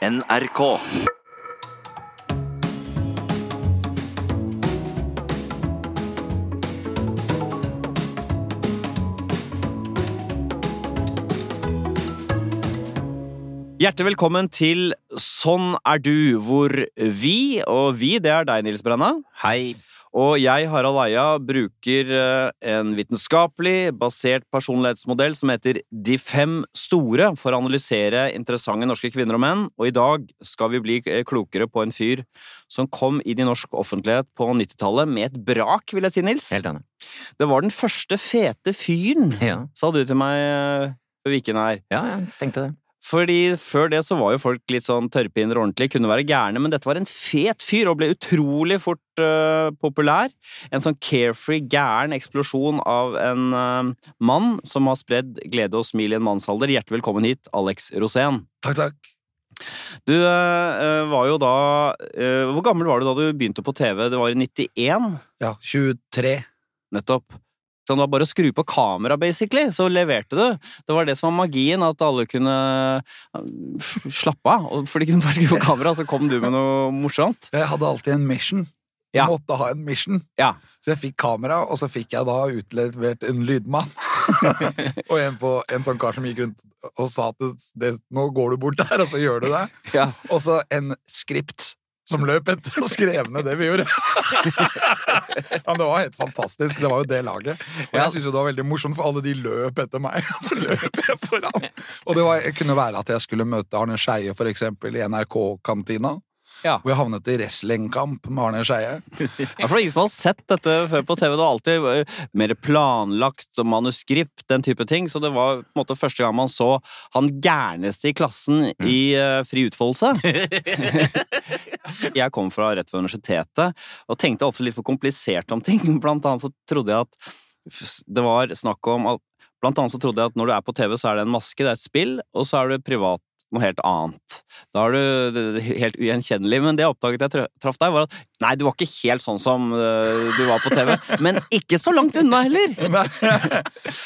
NRK. Hjertelig velkommen til Sånn er du, hvor vi, og vi, det er deg, Nils Brenna. Hei. Og jeg, Harald Eia, bruker eh, en vitenskapelig basert personlighetsmodell som heter De fem store, for å analysere interessante norske kvinner og menn. Og i dag skal vi bli eh, klokere på en fyr som kom inn i norsk offentlighet på 90-tallet med et brak, vil jeg si, Nils. Helt enig. Det var den første fete fyren, Ja, sa du til meg ved før vi gikk inn her. ja jeg tenkte det. Fordi før det så var jo folk litt sånn tørrpinner ordentlig, kunne være gærne, men dette var en fet fyr og ble utrolig fort uh, populær. En sånn carefree, gæren eksplosjon av en uh, mann som har spredd glede og smil i en mannsalder. Hjertelig velkommen hit, Alex Rosén. Takk, takk. Du uh, var jo da Hvor gammel var du da du begynte på TV? Det var i 91, Ja, 23. nettopp. Så det var bare å skru på kamera, basically, så leverte du. Det var det som var magien, at alle kunne øh, slappe av. Fordi de kunne bare skru på kamera, så kom du med noe morsomt. Jeg hadde alltid en mission. Ja. måtte ha en mission. Ja. Så jeg fikk kamera, og så fikk jeg da utlevert en lydmann. og en, på, en sånn kar som gikk rundt og sa at det, det, nå går du bort der, og så gjør du det. Ja. Og så en skript som løp etter og skrev ned det vi gjorde. men det var helt fantastisk. Det var jo det laget. Og jeg syns jo det var veldig morsomt, for alle de løp etter meg. Og Så løp jeg foran. Og det var, kunne være at jeg skulle møte Arne Skeie, for eksempel, i NRK-kantina. Ja. Hvor jeg havnet i wrestlingkamp med Arne Skeie. Ja, for det er ingen som har sett dette før på TV. Det var alltid øh, mer planlagt og manuskript, den type ting. Så det var på en måte første gang man så han gærneste i klassen i uh, fri utfoldelse. jeg kom fra rett ved universitetet og tenkte ofte litt for komplisert om ting. Blant annet så trodde jeg at det var snakk om at Blant annet så trodde jeg at når du er på TV, så er det en maske, det er et spill, og så er du privat noe helt annet. Da er du helt ugjenkjennelig. Men det jeg oppdaget jeg traff deg, var at nei, du var ikke helt sånn som øh, du var på TV. Men ikke så langt unna heller! Nei.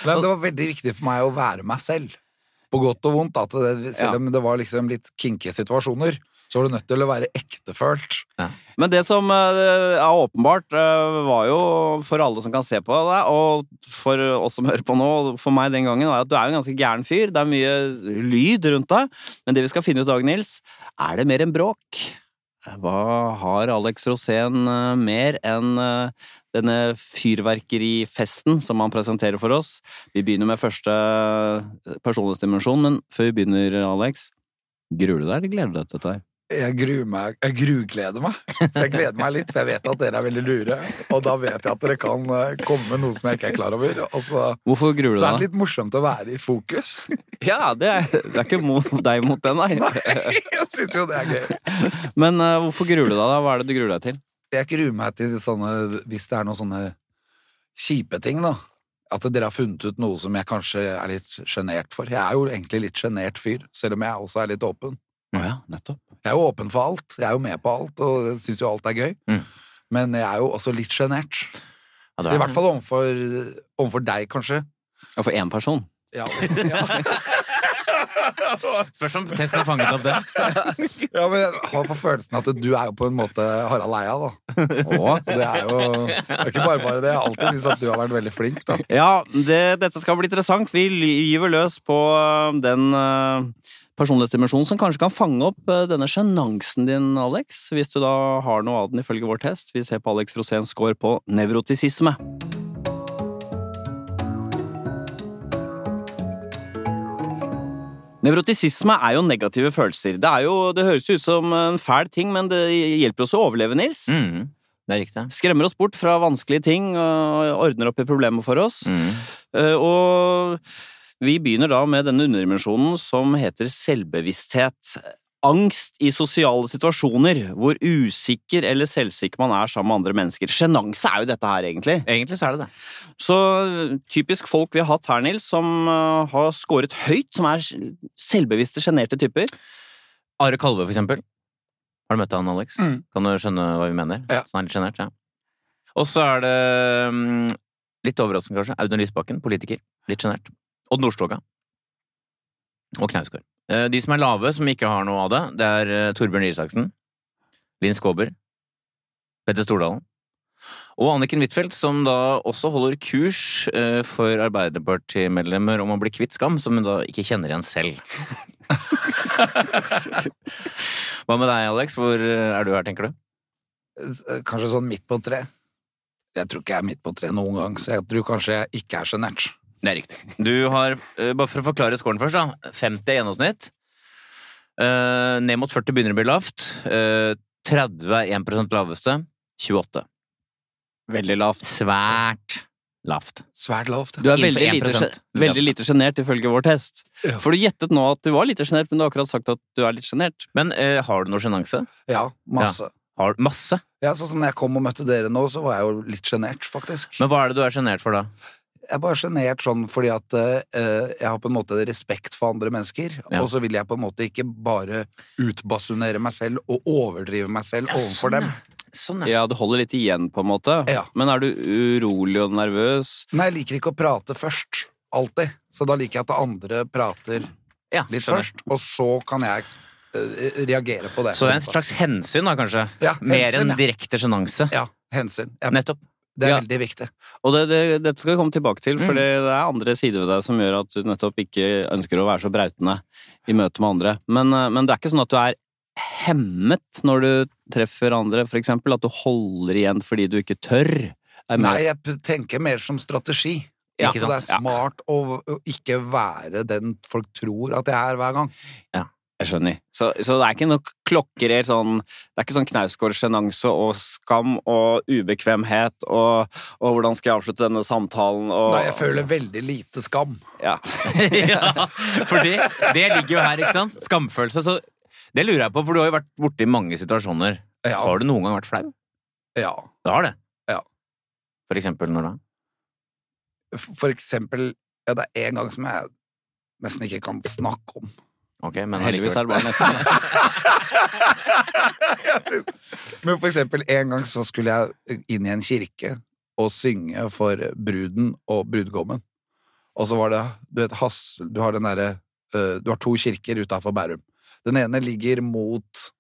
Men det var veldig viktig for meg å være meg selv. På godt og vondt. At det, selv om det var liksom litt kinkige situasjoner, så var du nødt til å være ektefølt. Men det som øh, er åpenbart, øh, var jo for alle som kan se på deg, og for oss som hører på nå, og for meg den gangen, var at du er jo en ganske gæren fyr. Det er mye lyd rundt deg. Men det vi skal finne ut i dag, Nils, er det mer enn bråk? Hva har Alex Rosén øh, mer enn denne fyrverkerifesten som han presenterer for oss? Vi begynner med første personlighetsdimensjon, men før vi begynner, Alex, gruer du deg, eller gleder du deg til dette her? Jeg gruer meg, jeg grugleder meg. Jeg gleder meg litt, for jeg vet at dere er veldig lure. Og da vet jeg at dere kan eh, komme med noe som jeg ikke er klar over. Og så, Hvorfor gruer du så er det litt morsomt å være i fokus. Ja, det er, det er ikke mot deg mot den, nei. Nei, jeg syns jo det er gøy. Men uh, hvorfor gruer du deg, da? Hva er det du gruer deg til? Jeg gruer meg til sånne Hvis det er noen sånne kjipe ting, da. At dere har funnet ut noe som jeg kanskje er litt sjenert for. Jeg er jo egentlig litt sjenert fyr, selv om jeg også er litt åpen. Ja, nettopp. Jeg er jo åpen for alt. Jeg er jo med på alt, og syns jo alt er gøy. Mm. Men jeg er jo også litt sjenert. Ja, I er- hvert fall overfor, overfor deg, kanskje. Og for én person. Ja, ja. Spørs om testen har fanget opp det. ja, men jeg har på følelsen at du er jo på en måte Harald Eia, da. Og det er jo det er ikke bare bare det. Jeg har alltid syntes at du har vært veldig flink, da. Ja, det, dette skal bli interessant. Vi gyver løs på eh, den uh, personlighetsdimensjonen som kanskje kan fange opp eh, denne sjenansen din, Alex. Hvis du da har noe av den, ifølge vår test. Vi ser på Alex Roséns score på nevrotisisme. Nevrotisisme er jo negative følelser. Det, er jo, det høres ut som en fæl ting, men det hjelper oss å overleve, Nils. Mm, det er riktig. Skremmer oss bort fra vanskelige ting og ordner opp i problemer for oss. Mm. Eh, Og vi begynner da med denne underdimensjonen som heter selvbevissthet. Angst i sosiale situasjoner, hvor usikker eller selvsikker man er sammen med andre mennesker. Sjenanse er jo dette her, egentlig. Egentlig så er det det. Så typisk folk vi har hatt her, Nils, som eh, har scoret høyt, som er selvbevisste, sjenerte typer. Are Kalve, for eksempel. Har du møtt han, Alex? Mm. Kan du skjønne hva vi mener? Ja. Så han er litt sjenert, ja. Og så er det mm, litt overraskende, kanskje. Audun Lysbakken, politiker. Litt sjenert. Odd Nordstoga. Og Knausgård. Eh, De som er lave, som ikke har noe av det, det er eh, Torbjørn Isaksen, Linn Skåber, Petter Stordalen og Anniken Huitfeldt, som da også holder kurs eh, for Arbeiderpartimedlemmer om å bli kvitt skam, som hun da ikke kjenner igjen selv. Hva med deg, Alex? Hvor er du her, tenker du? Kanskje sånn midt på tre. Jeg tror ikke jeg er midt på tre noen gang, så jeg tror kanskje jeg ikke er sjenert. Det er riktig. Du har, eh, bare for å forklare scoren først, da. 50 er gjennomsnitt. Eh, ned mot 40 begynner å bli lavt. Eh, 30 er 1 laveste. 28. Veldig lavt. Svært lavt. Svært lavt. Du er veldig lite, veldig lite sjenert ifølge vår test. Ja. For du gjettet nå at du var lite sjenert, men du har akkurat sagt at du er litt sjenert. Men uh, har du noe sjenanse? Ja, masse. Har masse? Ja, sånn som når jeg kom og møtte dere nå, så var jeg jo litt sjenert, faktisk. Men hva er det du er sjenert for, da? Jeg er bare sjenert sånn fordi at uh, jeg har på en måte respekt for andre mennesker, Ja. og så vil jeg på en måte ikke bare utbasunere meg selv og overdrive meg selv overfor dem. Sånn, ja. Ja, du holder litt igjen, på en måte. Ja. Men er du urolig og nervøs? Nei, jeg liker ikke å prate først. Alltid. Så da liker jeg at andre prater ja litt først, og så kan jeg eh, reagere på det. Så det er en slags hensyn, da, kanskje? Ja, Mer enn ja. direkte sjenanse? Ja, hensyn. Ja, Nettopp. Det er Ja. veldig viktig. Og det, det, dette skal vi komme tilbake til, for Mm. det er andre sider ved deg som gjør at du nettopp ikke ønsker å være så brautende i møte med andre. Men, eh, men det er ikke sånn at du er hemmet når du treffer andre, for eksempel? At du holder igjen fordi du ikke tør? Nei, jeg tenker mer som strategi. Ja, det er smart Ja. å, å ikke være den folk tror at jeg er hver gang. Jeg skjønner. Så, så det er ikke noe klokkerert sånn Det er ikke sånn Knausgård sjenanse og skam og ubekvemhet og, og hvordan skal jeg avslutte denne samtalen og Nei, jeg føler veldig lite skam. ja. ja, fordi det ligger jo her, ikke sant? Skamfølelse. Så det lurer jeg på, for du har jo vært borti mange situasjoner. Ja. Har du noen gang vært flau? ja. Du har det? Ja. For eksempel når da? For eksempel Ja, det er en gang som jeg nesten ikke kan snakke om. Ok, men Heldigvis er det bare nesten Men for eksempel en gang så skulle jeg inn i en kirke og synge for bruden og brudgommen. Og så var det Du vet, Hassel du har den derre eh, Du har to kirker utafor Bærum. Den ene ligger mot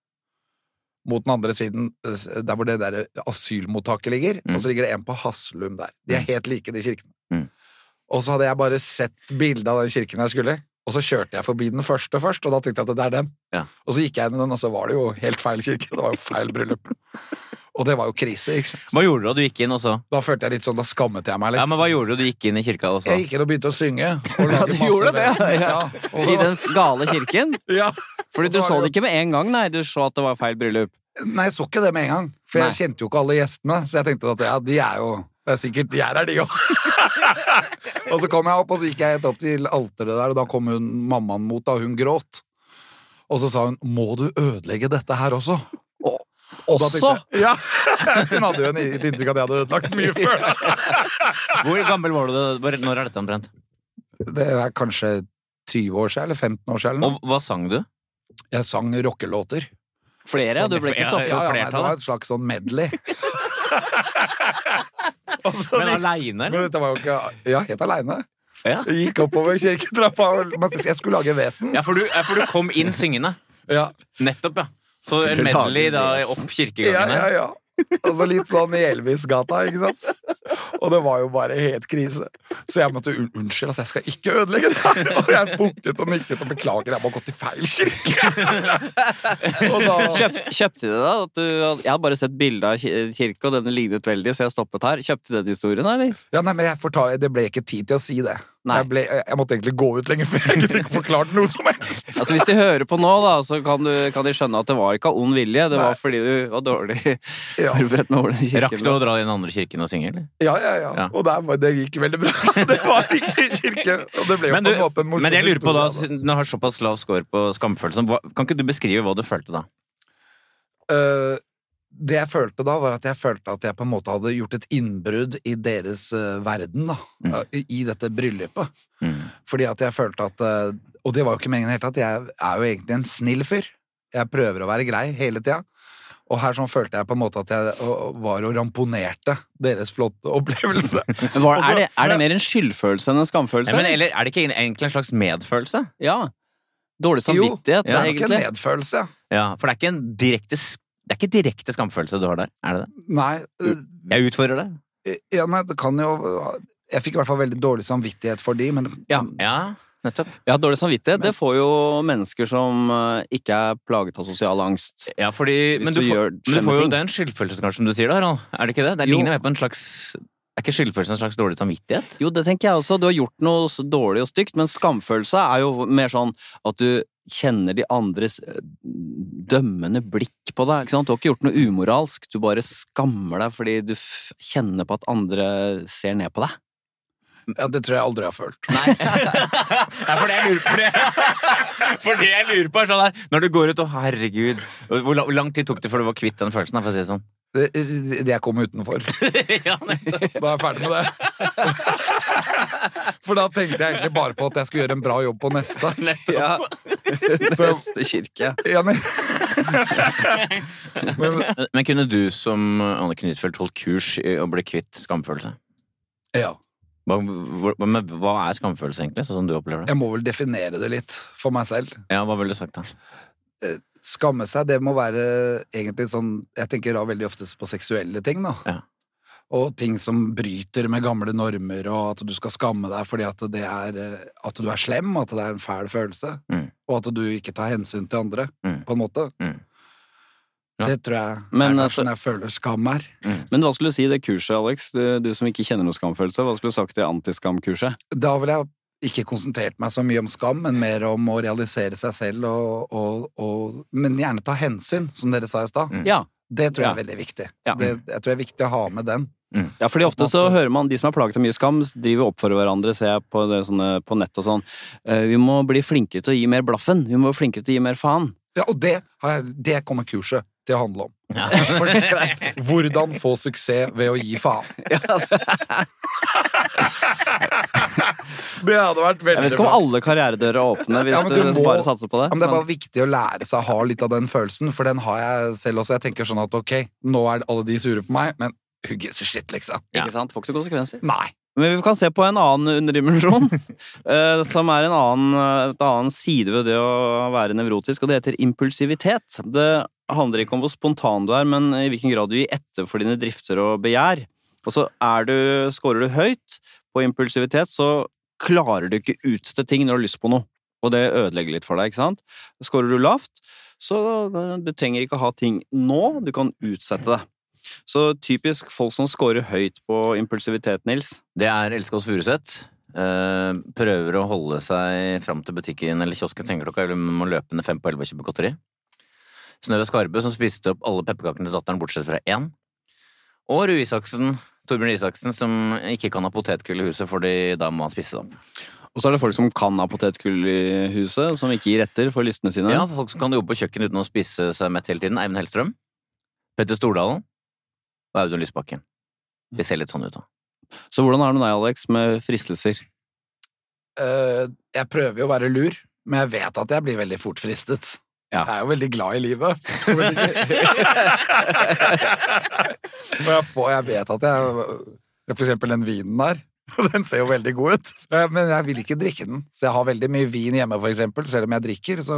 mot den andre siden, eh, der hvor det der asylmottaket ligger, Mm. og så ligger det en på Haslum der. De er helt like, de kirkene. Mm. Og så hadde jeg bare sett bildet av den kirken jeg skulle, og så kjørte jeg forbi den første først, og da tenkte jeg at det er den. Ja. Og så gikk jeg inn i den, og så var det jo helt feil kirke. Det var jo feil bryllup. Og det var jo krise, ikke sant. Hva gjorde du da du gikk inn også? Da følte jeg litt sånn, da skammet jeg meg litt. Ja, men hva gjorde du da du gikk inn i kirka også? Jeg gikk inn og begynte å synge. Og lage du gjorde det, Ja. ja. og I den gale kirken? ja. Fordi du så det ikke med en gang, nei. Du så at det var feil bryllup. Nei, jeg så ikke det med en gang, for jeg Nei. kjente jo ikke alle gjestene, så jeg tenkte at ja, de er jo det er sikkert de er her, de òg. og så kom jeg opp, og så gikk jeg helt opp til alteret der, og da kom hun mammaen mot, da hun gråt. Og så sa hun 'må du ødelegge dette her også'? Og Også? jeg- Ja! Hun hadde jo en- et inntrykk av at jeg hadde ødelagt mye før. Hvor gammel var du da? Når er dette omtrent? Det er kanskje 20 år siden, eller 15 år siden. eller noe. Og hva sang du? Jeg sang rockelåter. Flere, ja. Du ble ikke Ja, stoppet. Ja, ja, nei, flertall, det var et slags sånn medley. Og så Men aleine, Men eller? dette var jo ikke Ja, helt aleine. Ja. Gikk oppover kirketrappa jeg skulle lage vesen. Ja, for du, for du kom inn syngende. Ja, Nettopp, ja. Så en medley da opp opp ja, kirkegangene. ja. ja. Altså litt sånn i Elvis-gata, ikke sant? Og det var jo bare helt krise. Så jeg måtte un unnskyld, altså, jeg skal ikke ødelegge det her. Og jeg bukket og nikket og beklager, jeg må ha gått i feil kirke. Da Kjøpt, kjøpte de det? da? Du, jeg har bare sett bilde av kirke, og denne lignet veldig, så jeg stoppet her. Kjøpte du den historien, eller? Ja, nei, men jeg får ta, Det ble ikke tid til å si det. Nei. Jeg, ble, jeg måtte egentlig gå ut lenger for jeg kunne ikke forklart noe som helst. Altså Hvis de hører på nå, da, så kan, du, kan de skjønne at det var ikke av ond vilje. Det Nei. var fordi du var dårlig Ja. forberedt med hvordan Rakk kirken du å dra i den andre kirken og synge, eller? Ja, ja, ja. Ja. Og der, var- det gikk veldig bra. Det var riktig kirke. Og det ble jo Men, på en måte en morsom men jeg lurer på da, siden du har såpass lav score på skamfølelsen, kan ikke du beskrive hva du følte da? Eh, det jeg følte da, var at jeg følte at jeg på en måte hadde gjort et innbrudd i deres eh, verden, da. Mm. i, dette bryllupet. Mm. Fordi at jeg følte at eh, Og det var jo ikke meningen i det hele tatt. Jeg er jo egentlig en snill fyr. Jeg prøver å være grei hele tida. Og her sånn følte jeg på en måte at jeg var og ramponerte deres flotte opplevelse. Men var, er, det, er det mer en skyldfølelse enn en skamfølelse? Ja, men, eller er det ikke egentlig en slags medfølelse? Ja. Dårlig samvittighet, jo, det er nok en medfølelse, ja. Ja, for det er ikke en direkte Det er ikke direkte skamfølelse du har der, er det det? Nei, øh, Jeg utfordrer deg. ja, nei, det kan jo Jeg fikk i hvert fall veldig dårlig samvittighet for de, men Ja. Ja, nettopp. Ja, dårlig samvittighet, Men- det får jo mennesker som eh, ikke er plaget av sosial angst. Ja, fordi, Hvis men du, du får, gjør men du får jo, ting. det er en skyldfølelse, kanskje, som du sier da, Harald? Er det ikke det? Det ligner mer på en slags Er ikke skyldfølelse en slags dårlig samvittighet? Jo, det tenker jeg også. Du har gjort noe dårlig og stygt, men skamfølelse er jo mer sånn at du kjenner de andres eh, dømmende blikk på deg. ikke sant? Du har ikke gjort noe umoralsk, du bare skammer deg fordi du f kjenner på at andre ser ned på deg. ja, det tror jeg aldri jeg har følt. Nei. Nei, for det jeg lurer på det. For det jeg lurer på er sånn her Når du går ut og herregud Hvor lang tid tok det før du var kvitt den følelsen? For å si det sånn? Det, det jeg kom utenfor. ja. Da er jeg ferdig med det. For da tenkte jeg egentlig bare på at jeg skulle gjøre en bra jobb på neste. Ja. Neste kirke. Ja, men, men, Men kunne du som Anne Knutfeldt holdt kurs i å bli kvitt skamfølelse? ja. Hva, hva, hva er skamfølelse, egentlig? Sånn som du opplever det? Jeg må vel definere det litt for meg selv. Ja, Hva ville du sagt, da? Skamme seg, det må være egentlig sånn Jeg tenker da veldig oftest på seksuelle ting, da. Ja. Og ting som bryter med gamle normer, og at du skal skamme deg fordi at det er eh, At du er slem, at det er en fæl følelse, Mm. og at du ikke tar hensyn til andre, Mm. på en måte. Mm. Ja. Det tror jeg Men, er altså- jeg føler skam er. Men hva skulle du si i det kurset, Alex? Du, du som ikke kjenner noe skamfølelse, hva skulle du sagt i antiskamkurset? Da ville jeg ikke konsentrert meg så mye om skam, men mer om å realisere seg selv, og, og, og, men gjerne ta hensyn, som dere sa i stad. Mm. Ja. Det tror jeg Ja. er veldig viktig. Ja. Det, jeg tror det er viktig å ha med den. Ja, fordi ofte så hører man de som er plaget av mye skam, driver opp for hverandre, ser jeg på, det, sånne, på nett og sånn. Eh, Vi må bli flinkere til å gi mer blaffen. Vi må bli flinkere til å gi mer faen. Ja, og det, det kommer kurset til å handle om. Ja. Hvordan få suksess ved å gi faen. det hadde vært Jeg vet ikke om alle karrieredører er åpne hvis Ja, du, du må- bare satser på det. Ja, men det er bare viktig å lære seg å ha litt av den følelsen, for den har jeg selv også. Jeg tenker sånn at ok, nå er alle de sure på meg, men who gives a shit, liksom? Ikke sant? Får ikke konsekvenser. Nei. Men vi kan se på en annen underdimensjon, eh, som er en annen, et annen side ved det å være nevrotisk, og det heter impulsivitet. Det handler ikke om hvor spontan du er, men i hvilken grad du gir etter for dine drifter og begjær. Og så er du, scorer du høyt på impulsivitet, så klarer du ikke utsette ting når du har lyst på noe. Og det ødelegger litt for deg, ikke sant? Skårer du lavt, så eh, du trenger ikke ha ting nå, du kan utsette det. Så typisk folk som scorer høyt på impulsivitet, Nils. Det er Elskås Furuseth. Eh, prøver å holde seg fram til butikken eller kiosken sengeklokka, eller må løpe ned fem på elleve og kjøpe godteri. Synnøve Skarbø, som spiste opp alle pepperkakene til datteren bortsett fra én. Og Rue Isaksen, Torbjørn Isaksen, som ikke kan ha potetgull i huset fordi da må han spise dem. Og så er det folk som kan ha potetgull i huset, som ikke gir etter for lystene sine. Ja, for folk som kan jobbe på kjøkken uten å spise seg mett hele tiden. Eivind Hellstrøm. Petter Stordalen. Og Audun Lysbakken. De ser litt sånn ut, da. Så hvordan er det med deg, Alex, med fristelser? Uh, jeg prøver jo å være lur, men jeg vet at jeg blir veldig fort fristet. Ja. Jeg er jo veldig glad i livet. Og jeg, får, jeg vet at jeg For eksempel den vinen der. Den ser jo veldig god ut, Eh, men jeg vil ikke drikke den. Så jeg har veldig mye vin hjemme, for eksempel. Selv om jeg drikker, så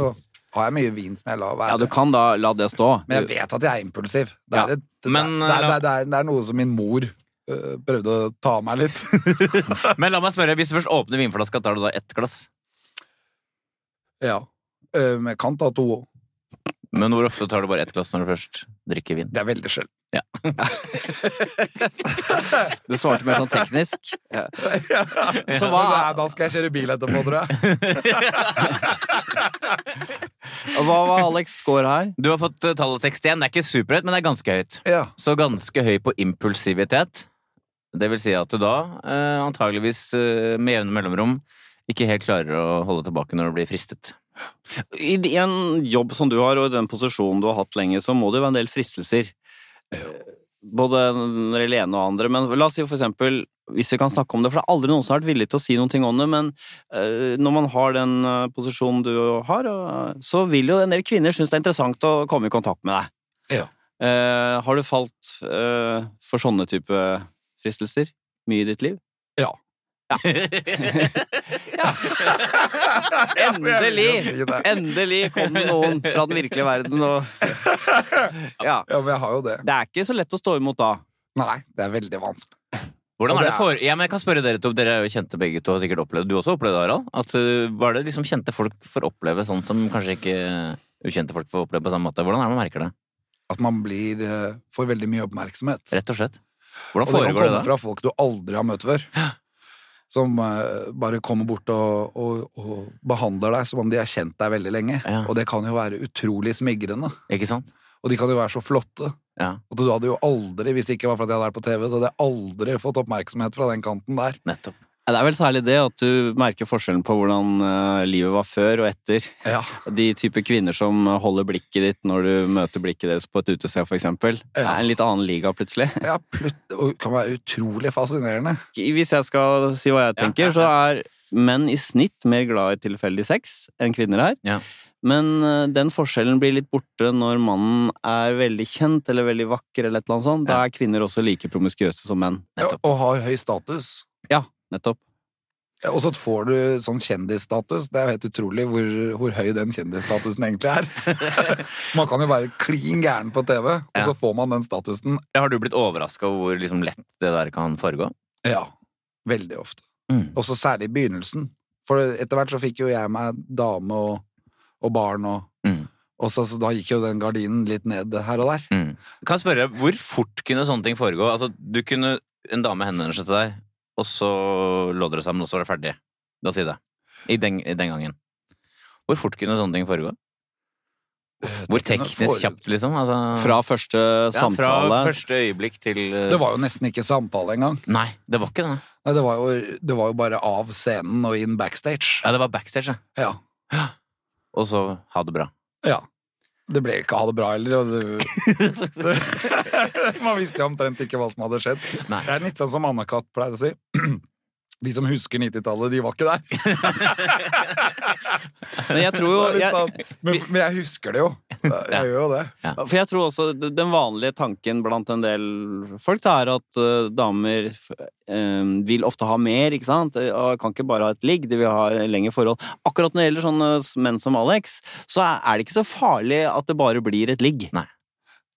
har jeg mye vin som jeg lar være. Ja, du kan da la det stå. Men jeg vet at jeg er impulsiv. Det er, Ja. et, det, Men, det, er, det, er, det, er, det er noe som min mor øh, prøvde å ta av meg litt. Men la meg spørre, hvis du først åpner vinflaska, tar du da ett glass? ja. Øh, kant av to òg. Men hvor ofte tar du bare ett glass når du først drikker vin? Det er veldig sjelden. Du svarte mer sånn teknisk. Ja. Så hva- Da skal jeg kjøre bil etterpå, tror jeg. Hva var Alex score her? Du har fått eh, tallet 61. Det er ikke superhøyt, men det er ganske høyt. Ja. Så ganske høy på impulsivitet. Det vil si at du da eh, antageligvis eh, med jevne mellomrom ikke helt klarer å holde tilbake når du blir fristet. I en jobb som du har, og i den posisjonen du har hatt lenge, så må det jo være en del fristelser. Både når det ene og andre. Men la oss si for eksempel, hvis vi kan snakke om det, for det er aldri noen som har vært villig til å si noen ting om det, men eh, når man har den eh, posisjonen du har, så vil jo en del kvinner synes det er interessant å komme i kontakt med deg. Ja. Eh, har du falt eh, for sånne type fristelser mye i ditt liv? Ja. Endelig! Si det. Endelig kom det noen fra den virkelige verden og Ja. Ja, men jeg har jo det. Det er ikke så lett å stå imot da. Nei, det er veldig vanskelig. Hvordan er det det for... Ja, men jeg kan spørre dere to, dere er jo kjente begge to, har sikkert opplevd Du også opplevde det, Harald? At uh, Var det liksom kjente folk får oppleve sånn som kanskje ikke ukjente folk får oppleve på samme måte? Hvordan er det man merker det? At man blir, eh, får veldig mye oppmerksomhet. Rett og slett. Hvordan Og det kan foregår det komme da? fra folk du aldri har møtt før. Som eh, bare kommer bort og, og, og behandler deg som om de har kjent deg veldig lenge. Ja. Og det kan jo være utrolig smigrende. Ikke sant? Og de kan jo være så flotte. Ja, At du hadde jo aldri, hvis det ikke var for at jeg hadde vært på TV, så hadde jeg aldri fått oppmerksomhet fra den kanten der. nettopp. Ja, Det er vel særlig det at du merker forskjellen på hvordan eh, livet var før og etter. Ja, De type kvinner som holder blikket ditt når du møter blikket deres på et utested, eksempel. Det er en litt annen liga, plutselig. ja plut, kan være utrolig fascinerende. Hvis jeg skal si hva jeg tenker, ja, så er menn i snitt mer glad i tilfeldig sex enn kvinner er. Ja. Men eh, den forskjellen blir litt borte når mannen er veldig kjent eller veldig vakker. eller et eller annet sånt. Da er kvinner også like promiskuøse som menn. Ja, og har høy status. Nettopp. Ja, Og så får du sånn kjendisstatus. Det er jo helt utrolig hvor, hvor høy den kjendisstatusen egentlig er. man kan jo være klin gæren på TV, og Ja. så får man den statusen. Har du blitt overraska over hvor liksom lett det der kan foregå? Ja, veldig ofte. Mm. Også særlig i begynnelsen. For etter hvert så fikk jo jeg meg dame og, og barn, og, Mm. og så, så da gikk jo den gardinen litt ned her og der. Mm. Kan jeg spørre, hvor fort kunne sånne ting foregå? Altså, du kunne, En dame henvender seg til deg, og så lå dere sammen, og så var det ferdig. La oss si det. I den, I den gangen. Hvor fort kunne sånne ting foregå? Hvor teknisk kjapt, liksom? Altså, Fra første ja, samtale Fra første øyeblikk til uh, Det var jo nesten ikke samtale engang. Nei, det var ikke det. Nei, det, var jo, det var jo bare av scenen og inn backstage. Ja, det var backstage, ja. Ja. Og så ha det bra. ja. Det ble ikke ha det bra heller. Det, det, man visste jo omtrent ikke hva som hadde skjedd. Nei. Det er litt sånn som Anna-Kat. pleier å si. De som husker 90-tallet, de var ikke der. Men jeg tror jo jeg, men, men jeg husker det jo. Jeg Ja. gjør jo det. For jeg tror også den vanlige tanken blant en del folk da, er at uh, damer um, vil ofte ha mer, ikke sant? Og kan ikke bare ha et ligg, de vil ha lengre forhold. Akkurat når det gjelder sånne menn som Alex, så er er det ikke så farlig at det bare blir et ligg. Nei.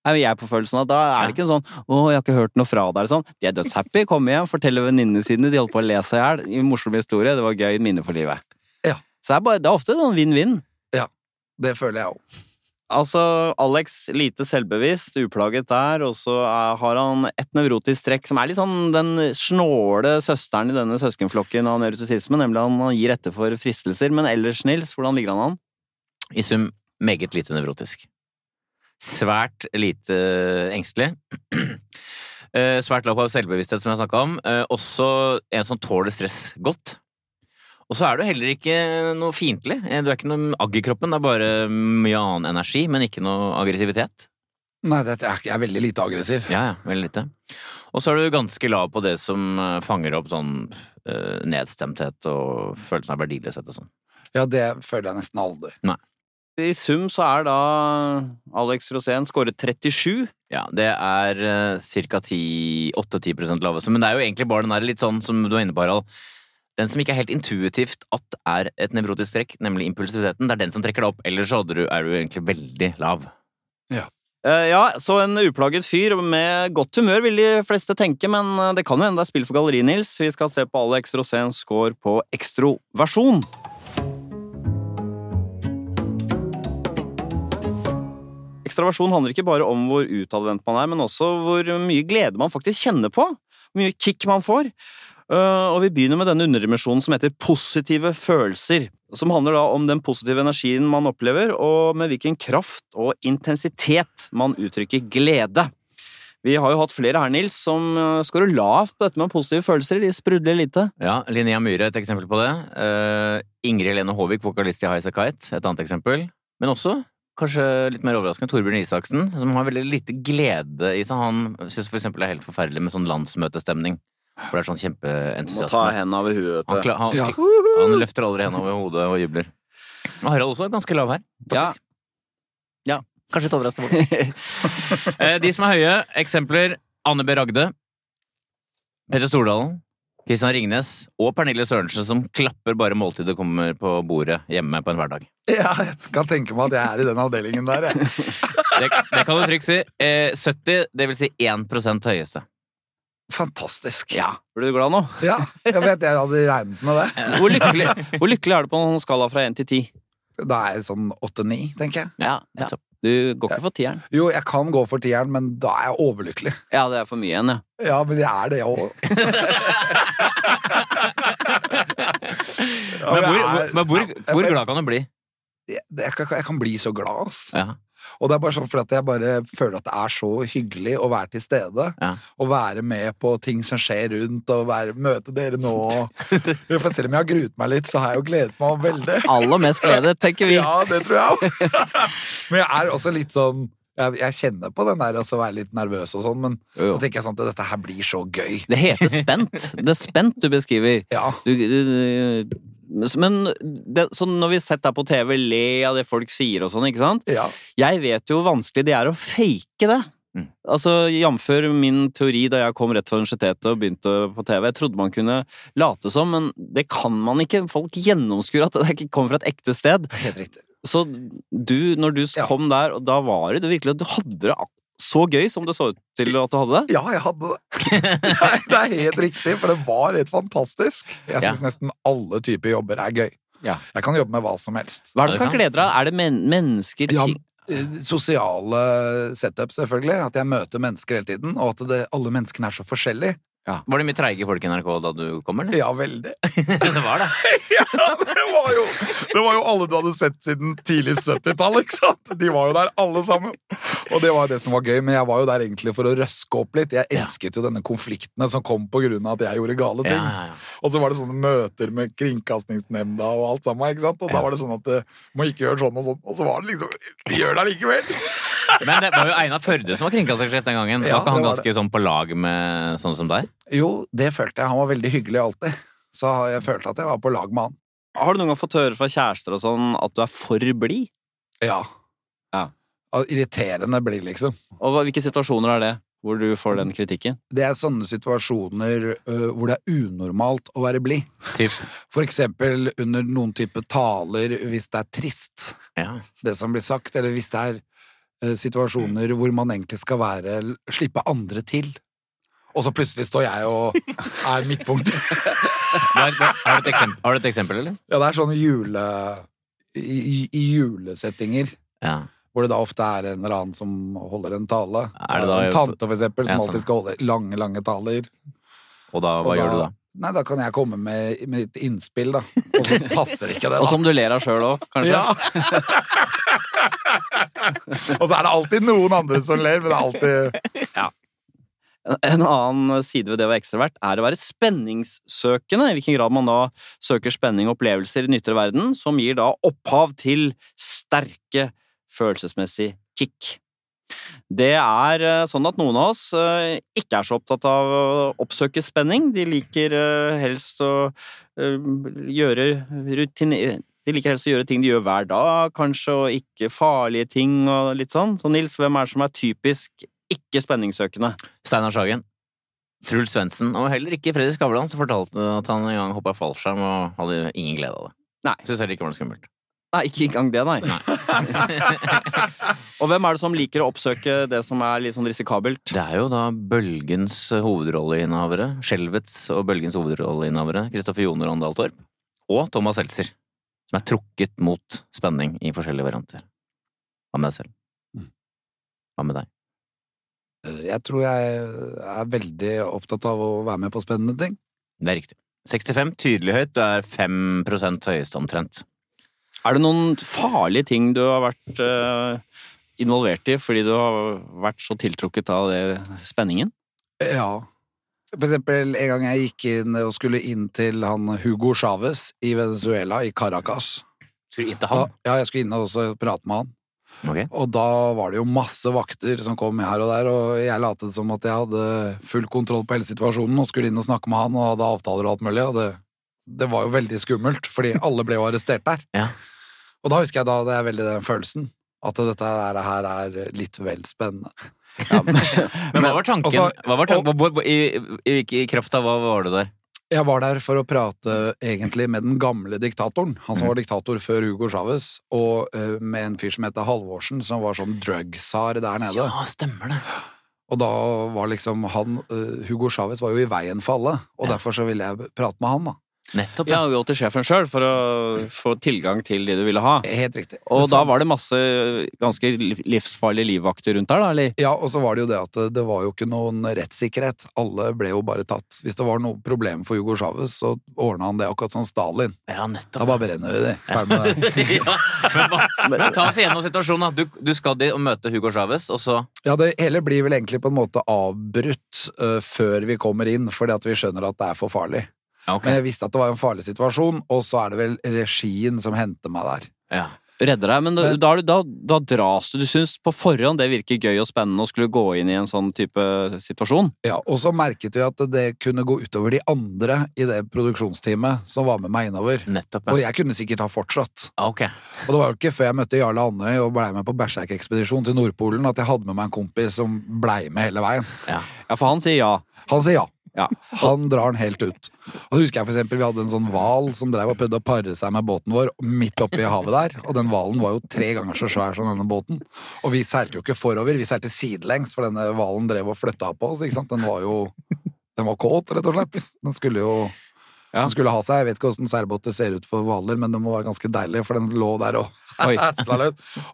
Er jeg på følelsen av. Da er det ikke sånn 'Å, jeg har ikke hørt noe fra deg', eller sånn. De er dødshappy, kommer hjem, forteller venninnene sine, de holder på å le seg i hjel. Morsom historie, det var gøy, minne for livet. Ja. Så det er, bare, det er ofte sånn vinn-vinn. Ja. Det føler jeg òg. Altså, Alex lite selvbevisst, uplaget der, og så har han et nevrotisk trekk som er litt sånn den snåle søsteren i denne søskenflokken av nevrotisisme, nemlig at han gir etter for fristelser. Men ellers, Nils, hvordan ligger han an? I sum meget lite nevrotisk. Svært lite engstelig. Eh, Svært lav på selvbevissthet, som jeg snakka om. Eh, Også en som tåler stress godt. Og så er du heller ikke noe fiendtlig. Eh, Du er ikke noe agg i kroppen, det er bare mye annen energi, men ikke noe aggressivitet. Nei, det er, jeg er veldig lite aggressiv. Ja, ja, veldig lite. Og så er du ganske lav på det som eh, fanger opp sånn eh, nedstemthet og følelsen av verdiløshet og sånn. Ja, det føler jeg nesten aldri. I sum så er da Alex Rosén skåret 37. Ja, det er uh, ca. 8-10 laveste. Men det er jo egentlig bare den der litt sånn som du er inne på, Harald. Den som ikke er helt intuitivt at er et nevrotisk trekk, nemlig impulsiviteten, det er den som trekker deg opp. Ellers så er du egentlig veldig lav. Eh, ja, så en uplaget fyr med godt humør vil de fleste tenke, men eh, det kan jo hende det er spill for galleri, Nils. Vi skal se på Alex Roséns score på ekstroversjon. Ekstraversjon handler ikke bare om hvor utadvendt man er, men også hvor mye glede man faktisk kjenner på. Hvor mye kick man får. Eh, og vi begynner med denne underdimensjonen som heter positive følelser. Som handler da om den positive energien man opplever, og med hvilken kraft og intensitet man uttrykker glede. Vi har jo hatt flere her, Nils, som eh, scorer lavt på dette med positive følelser. De sprudler lite. Ja, Linnea Myhre et eksempel på det. Uh, Ingrid Helene Håvik, vokalist i High Kite, et annet eksempel. Men også, kanskje litt mer overraskende, Torbjørn Isaksen, som har veldig lite glede i seg. Han syns for eksempel det er helt forferdelig med sånn landsmøtestemning. For det er sånn Må ta kjempeentusiasme. hendene over huet, Han, vet du. kla- han, Ja. han løfter aldri hendene over hodet og jubler. Og Harald også er ganske lav her, faktisk. Ja. Kanskje litt overraskende. Eh, De som er høye, eksempler Anne B. Ragde, Petter Stordalen, Kristian Ringnes og Pernille Sørensen som klapper bare måltidet kommer på bordet hjemme på en hverdag. Ja, jeg kan tenke meg at jeg er i den avdelingen der, jeg. Det, det kan du trygt si. Eh, 70, det vil si 1% høyeste. Fantastisk. Ja, Blir du glad nå? Ja, jeg vet jeg hadde regnet med det. Hvor lykkelig, hvor lykkelig er du på en skala fra 1 til 10? Da er jeg sånn åtte-ni, tenker jeg. Ja, ja. Du går ikke for tieren? Jo, jeg kan gå for tieren, men da er jeg overlykkelig. Ja, det er for mye igjen, ja. Ja, men jeg er det òg. Men hvor, hvor, men hvor, hvor glad kan du bli? jeg, jeg, kan- jeg kan bli så glad, ass. Ja. Og det er bare sånn fordi at jeg bare føler at det er så hyggelig å være til stede. Ja. Og være med på ting som skjer rundt, og være, møte dere nå. For selv om jeg har gruet meg litt, så har jeg jo gledet meg veldig. Aller mest glede, tenker vi. Ja, det tror jeg òg. Men jeg er også litt sånn jeg, kjenner på den der å være litt nervøs og sånn, men Jo, så tenker jeg sånn at dette her blir så gøy. Det heter spent. Det er spent du beskriver. Ja. Du, du, men det, så når vi setter deg på TV, le av det folk sier og sånn, ikke sant? ja. Jeg vet jo hvor vanskelig det er å fake det. Mm. Altså, Jf. min teori da jeg kom rett fra universitetet og begynte på TV. Jeg trodde man kunne late som, men det kan man ikke. Folk gjennomskuer at det ikke kommer fra et ekte sted. Helt riktig. Så du, når du Ja. kom der, og da var det virkelig at du hadde det så gøy som det så ut til at du hadde det. Ja, jeg hadde det. Nei, det er helt riktig, for det var helt fantastisk. Jeg Ja. nesten alle typer jobber er gøy. Ja. Jeg kan jobbe med hva som helst. Hva er det du kan glede deg? Er det men mennesker, Ja, eh, Sosiale setup, selvfølgelig. At jeg møter mennesker hele tiden, og at det, alle menneskene er så forskjellige. Var det mye treige folk i NRK da du kom, eller? Ja, veldig. det var det. Ja, det var jo, det var jo alle du hadde sett siden tidlig 70-tall, ikke sant? De var jo der alle sammen. Og det var jo det som var gøy, men jeg var jo der egentlig for å røske opp litt. Jeg Ja. elsket jo denne konfliktene som kom på grunn av at jeg gjorde gale ting. ja, ja. Og så var det sånne møter med Kringkastingsnemnda og alt sammen, ikke sant? Og da var det sånn at du må ikke gjøre sånn og sånn, og så var det liksom De gjør det allikevel! Men det var jo Einar Førde som var kringkastingssjef den gangen. Ja, var ikke han det var ganske sånn på lag med sånn som deg? Jo, det følte jeg. Han var veldig hyggelig alltid. Så jeg følte at jeg var på lag med han. Har du noen gang fått høre fra kjærester og sånn at du er for blid? Ja. Ja. Irriterende blid, liksom. Og hvilke situasjoner er det hvor du får den kritikken? Det er sånne situasjoner uh, hvor det er unormalt å være blid. Typ. For eksempel under noen type taler hvis det er trist, Ja. det som blir sagt, eller hvis det er situasjoner hvor man egentlig skal være slippe andre til. Og så plutselig står jeg og er midtpunktet. Har, har, du et eksempel, eller? Ja, det er sånne jule... I, i, julesettinger. Ja. Hvor det da ofte er en eller annen som holder en tale. Det da- en tante, for eksempel, som sånn. alltid skal holde lange, lange taler. Og da, hva Og gjør du da? Nei, da kan jeg komme med, med et innspill, da. Og så passer ikke det, da. Og som du ler av sjøl òg, kanskje? Ja. Og så er det alltid noen andre som ler, men det er alltid En annen side ved det å være ekstravert er å være spenningssøkende, i hvilken grad man da søker spenning og opplevelser i den ytre verden, som gir da opphav til sterke følelsesmessig kick. Det er eh, sånn at noen av oss eh, ikke er så opptatt av å oppsøke spenning. De liker eh, helst å gjøre rutine... De liker helst å gjøre ting de gjør hver dag, kanskje, og ikke farlige ting og litt sånn. Så Nils, hvem er det som er typisk ikke spenningssøkende? Steinar Sagen. Truls Svendsen. Og heller ikke Fredrik Skavlan, som fortalte at han en gang hoppa fallskjerm og hadde ingen glede av det. Nei. Syns heller ikke var noe skummelt. Nei, ikke engang det, nei. Og hvem er det som liker å oppsøke det som er litt sånn risikabelt? Det er jo da Bølgens hovedrolleinnehavere, Skjelvets og Bølgens hovedrolleinnehavere, Kristoffer Joner Andal Torp, og Thomas Seltzer, som er trukket mot spenning i forskjellige varianter. Hva med deg selv? Mm. Hva med deg? Jeg tror jeg er veldig opptatt av å være med på spennende ting. Det er riktig. 65, tydelig høyt. Du er 5% høyeste omtrent. Er det noen farlige ting du har vært eh, involvert i fordi du har vært så tiltrukket av det spenningen? Ja. For eksempel en gang jeg gikk inn og skulle inn til han Hugo Chávez i Venezuela, i Caracas. Skulle du inn til Da, han? ja, jeg skulle inn og også prate med han. Okay. Og da var det jo masse vakter som kom her og der, og jeg latet som at jeg hadde full kontroll på hele situasjonen og skulle inn og snakke med han og hadde avtaler og alt mulig, og det, det var jo veldig skummelt, fordi alle ble jo arrestert der. Ja. Og da husker jeg da det er veldig den følelsen, at dette her er litt vel spennende. Ja, Men hva var tanken? altså, hva var tanken? Og, i, i, I kraft av hva var du der? Jeg var der for å prate egentlig med den gamle diktatoren, han som Mm. var diktator før Hugo Chávez, og uh, med en fyr som heter Halvorsen, som var sånn drug-tsar der nede. Ja, stemmer det. Og da var liksom han uh, Hugo Chávez var jo i veien for alle, og Ja. derfor så ville jeg prate med han, da. Nettopp. Ja, gå til sjefen sjøl for å få tilgang til de du ville ha. Helt riktig. Og da var det masse ganske liv- livsfarlige livvakter rundt der, da, eller? Ja, og så var det jo det at det- var jo ikke noen rettssikkerhet. Alle ble jo bare tatt. Hvis det var noe problem for Hugo Chávez, så ordna han det akkurat som Stalin. Ja, nettopp. Da bare brenner vi de. Ferdig med det. ja, men, men ta oss igjennom situasjonen. da. Du, du skal dit og møte Hugo Chávez, og så Ja, det hele blir vel egentlig på en måte avbrutt uh, før vi kommer inn, fordi at vi skjønner at det er for farlig. Ja, ok. Men jeg visste at det var en farlig situasjon, og så er det vel regien som henter meg der. Ja. Redder deg, men da, da, da, da dras du. Du syns på forhånd det virker gøy og spennende å skulle gå inn i en sånn type situasjon? Ja, og så merket vi at det kunne gå utover de andre i det produksjonsteamet som var med meg innover. Nettopp, Og jeg kunne sikkert ha fortsatt. Ah, Ok. Og det var jo ikke før jeg møtte Jarle Andøy og blei med på Berserk-ekspedisjon til Nordpolen at jeg hadde med meg en kompis som blei med hele veien. Ja. Ja, for han sier ja. Han sier ja. Ja. Han drar den helt ut. Og så husker jeg for eksempel Vi hadde en sånn hval som drev og prøvde å pare seg med båten vår midt oppi havet der. Og den hvalen var jo tre ganger så svær som denne båten. Og vi seilte jo ikke forover, vi seilte sidelengs, for denne hvalen drev og flytta på oss. Den var jo Den var kåt, rett og slett. Den skulle jo Ja. Den skulle ha seg. Jeg vet ikke åssen seilbåter ser ut for hvaler, men det må være ganske deilig, for den lå der og løs.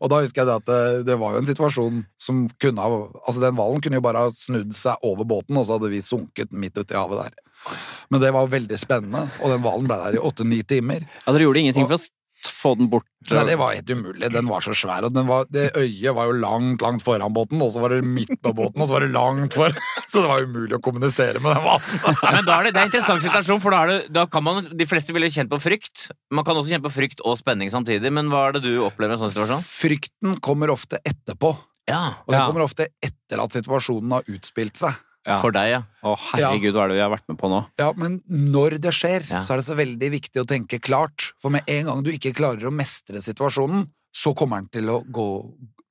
Og da husker jeg det at det, det var jo en situasjon som kunne ha Altså, den hvalen kunne jo bare ha snudd seg over båten, og så hadde vi sunket midt uti i havet der. Men det var veldig spennende, og den hvalen ble der i åtte-ni timer. Ja, Dere gjorde ingenting for å få den bort? Nei, det var helt umulig. Den var så svær, og den var, det øyet var jo langt, langt foran båten, og så var det midt på båten, og så var det langt for Så det var umulig å kommunisere med den hvalen. Men da er det, det er en interessant situasjon, for da, er det, da kan man De fleste ville kjent på frykt. Man kan også kjenne på frykt og spenning samtidig, men hva er det du opplever i en sånn situasjon? Frykten kommer ofte etterpå, Ja. og den Ja. kommer ofte etter at situasjonen har utspilt seg. Ja. For deg, ja. Å, herregud, hva er det vi har vært med på nå? Ja, men når det skjer, Ja. så er det så veldig viktig å tenke klart. For med en gang du ikke klarer å mestre situasjonen, så kommer den til å gå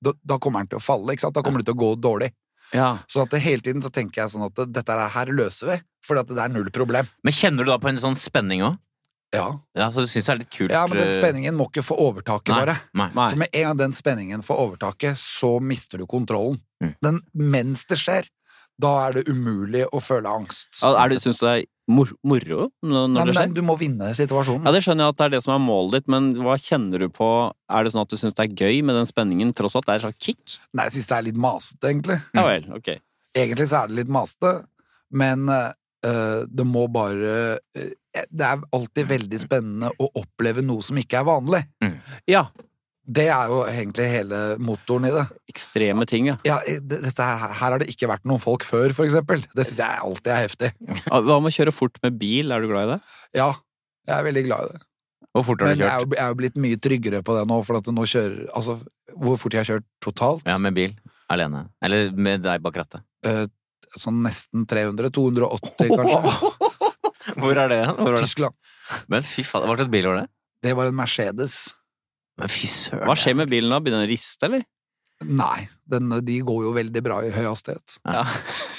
Da, da kommer den til å falle, ikke sant? Da kommer det til å gå dårlig. Ja. Så at det, hele tiden så tenker jeg sånn at dette her løser vi, for det er null problem. Men kjenner du da på en sånn spenning òg? Ja. Ja, så du syns det er litt kult? ja, men den eh, spenningen må ikke få overtaket, Nei. bare. Nei. Nei. For med en gang den spenningen får overtaket, så mister du kontrollen. Mm. Men mens det skjer, da er det umulig å føle angst. Ja, Er du, synes du det er mor moro når, Nei, det skjer? du må vinne situasjonen. Ja, Det skjønner jeg at det er det som er målet ditt, men hva kjenner du på? Er det sånn at du syns det er gøy med den spenningen, tross alt det er et slags kick? Nei, jeg syns det er litt masete, egentlig. Ja vel, ok. Egentlig så er det litt masete, men øh, det må bare øh, Det er alltid veldig spennende å oppleve noe som ikke er vanlig. Ja. Det er jo egentlig hele motoren i det. Ekstreme ting, ja. Ja, her, her har det ikke vært noen folk før, for eksempel. Det syns jeg alltid er heftig. Hva med å kjøre fort med bil? Er du glad i det? Ja, jeg er veldig glad i det. Hvor fort har Men du kjørt? Men jeg er jo blitt mye tryggere på det nå, for at nå kjører Altså, hvor fort jeg har kjørt totalt? Ja, med bil. Alene. Eller med deg bak rattet. Eh, sånn nesten 300. 280, kanskje. Hvor er det? Det? Tyskland. Men fy faen, hva slags bil var det? Det var en Mercedes. Men fy søren. Hva skjer med bilen da? Begynner den å riste, eller? Nei, den, de går jo veldig bra i høy hastighet. Ja.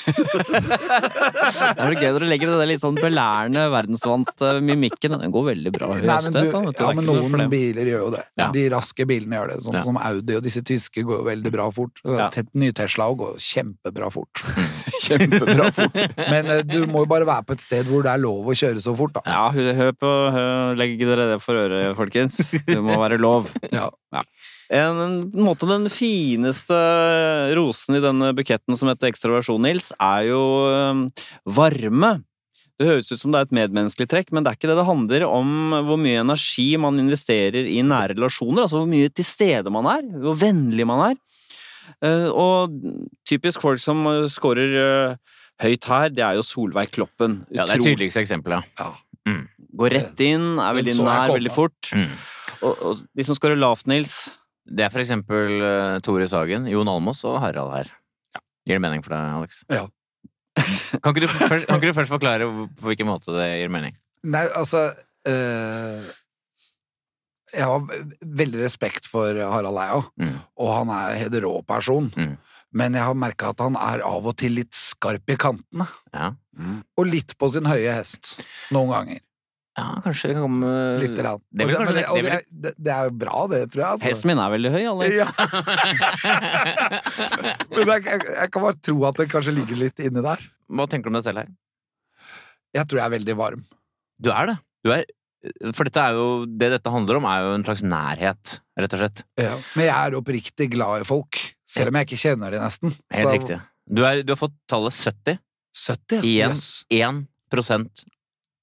det er gøy når du legger det der litt sånn belærende, verdensvant mimikken. Den går veldig bra i Nei, hastighet. du, da, du. ja, men noen problem. biler gjør jo det. Ja. De raske bilene gjør det, sånn Ja. som Audi og disse tyske går jo veldig bra fort. Ja. Te- Nye Tesla går kjempebra fort. Kjempebra fort. Men eh, du må jo bare være på et sted hvor det er lov å kjøre så fort, da. Ja, hør på Legg dere det for øret, folkens. Det må være lov. Ja. En, en måte Den fineste rosen i denne buketten som heter ekstroversjon, Nils, er jo øhm, varme. Det høres ut som det er et medmenneskelig trekk, men det er ikke det. Det handler om hvor mye energi man investerer i nære relasjoner. Altså hvor mye til stede man er, hvor vennlig man er. Eh, og typisk folk som eh, scorer eh, høyt her, det er jo Solveig Kloppen. Ja, det er tydeligste eksempelet. Ja. Går rett inn, er veldig nær veldig fort. Mm. Og, og de som scorer lavt, Nils Det er for eksempel Tore Sagen, Jon Almås og Harald her. Gir det mening for deg, Alex? Ja. Kan ikke, du først, kan ikke du først forklare på hvilken måte det gir mening? Nei, altså eh, Jeg har veldig respekt for Harald Eia, Mm. og han er en rå person. Mm. Men jeg har merka at han er av og til litt skarp i kantene. Ja. Mm. Og litt på sin høye hest. Noen ganger. Ja, kanskje det kommer Litt. Rann. Det det, det, det det, det, det er jo bra, det, tror jeg. Altså. Hesten min er veldig høy, Alex. Ja. Men jeg, jeg, jeg kan bare tro at det kanskje ligger litt inni der. Hva tenker du om deg selv her? Jeg tror jeg er veldig varm. Du er det. Du er For dette er jo Det dette handler om, er jo en slags nærhet, rett og slett. Ja. Men jeg er oppriktig glad i folk, selv om jeg ikke kjenner de nesten. Helt Så- riktig. Du, er, du har fått tallet 70. 70? Igjen. Yes. 1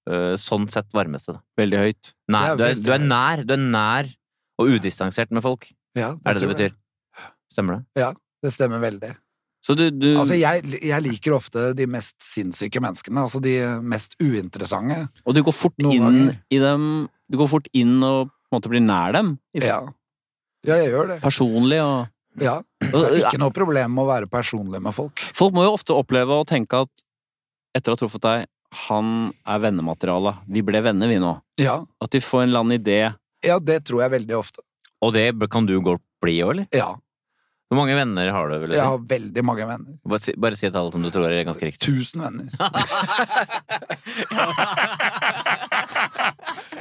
uh, sånn sett varmeste. Da. Veldig høyt. Nei, du, er, du er nær Du er nær og udistansert med folk. Ja, det Er det det betyr. jeg. Stemmer det? Ja, Det stemmer veldig. Så du, du Altså, jeg, jeg liker ofte de mest sinnssyke menneskene. Altså de mest uinteressante. Og du går fort inn ganger. i dem Du går fort inn og på en måte blir nær dem. I- Ja. ja, jeg gjør det. Personlig og Ja. Det er ikke noe problem med å være personlig med folk. Folk må jo ofte oppleve og tenke at etter å ha truffet deg, han er vennemateriale. Vi ble venner, vi nå. Ja. At de får en eller annen idé. ja, det tror jeg veldig ofte. Og det kan du godt bli òg, eller? Ja. Hvor mange venner har du? Vil jeg Jeg har veldig mange venner. Bare, si, bare si et tall som du tror er ganske riktig. Tusen venner.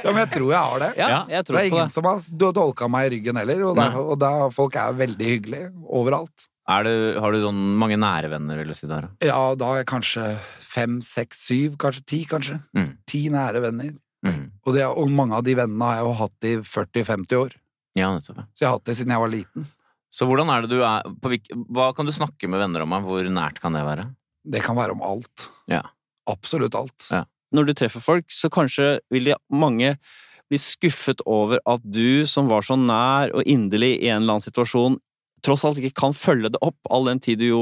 Ja, men jeg tror jeg har det. Ja, jeg tror Det er på ingen det. som har dolka meg i ryggen heller, og, det er, og da, folk er veldig hyggelige overalt. Er du, har du sånn mange nære venner, vil du si? der? Ja, da har jeg kanskje fem, seks, syv, kanskje ti, kanskje. Mm. Ti nære venner. Mm. Og, det, og mange av de vennene har jeg jo hatt i 40-50 år. Ja. Så jeg har hatt det siden jeg var liten. Så hvordan er det du er på, hvilk- Hva kan du snakke med venner om? Hvor nært kan det være? Det kan være om alt. Ja. Absolutt alt. Ja. Når du treffer folk, så kanskje vil de mange bli skuffet over at du, som var så nær og inderlig i en eller annen situasjon, tross alt ikke kan følge det opp, all den tid du jo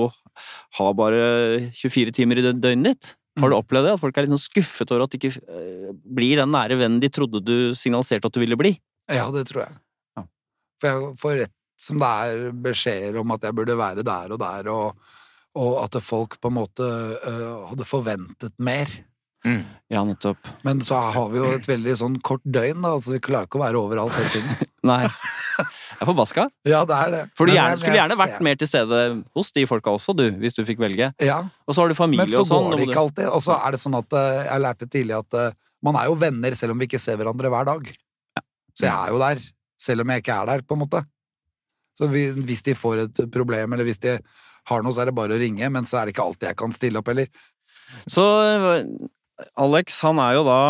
har bare 24 timer i døgnet ditt. Har du opplevd det? At folk er litt sånn skuffet over at du ikke eh, blir den nære vennen de trodde du signaliserte at du ville bli? Ja, det tror jeg. For jeg får rett som det er beskjeder om at jeg burde være der og der, og, og at folk på en måte uh, hadde forventet mer. Mm. Ja, nettopp. Men så har vi jo et veldig sånn kort døgn, da, så vi klarer ikke å være overalt hele tiden. Nei. Jeg er forbaska. Ja, det er det. For du gjerne, skulle gjerne vært mer til stede hos de folka også, du, hvis du fikk velge. Ja, Og så har du familie men så og sånn. går det ikke alltid. Og så er det sånn at øh, jeg lærte tidlig at øh, man er jo venner selv om vi ikke ser hverandre hver dag. Så jeg er jo der, selv om jeg ikke er der, på en måte. Så vi, hvis de får et problem, eller hvis de har noe, så er det bare å ringe, men så er det ikke alltid jeg kan stille opp heller. Så Alex, han er jo da,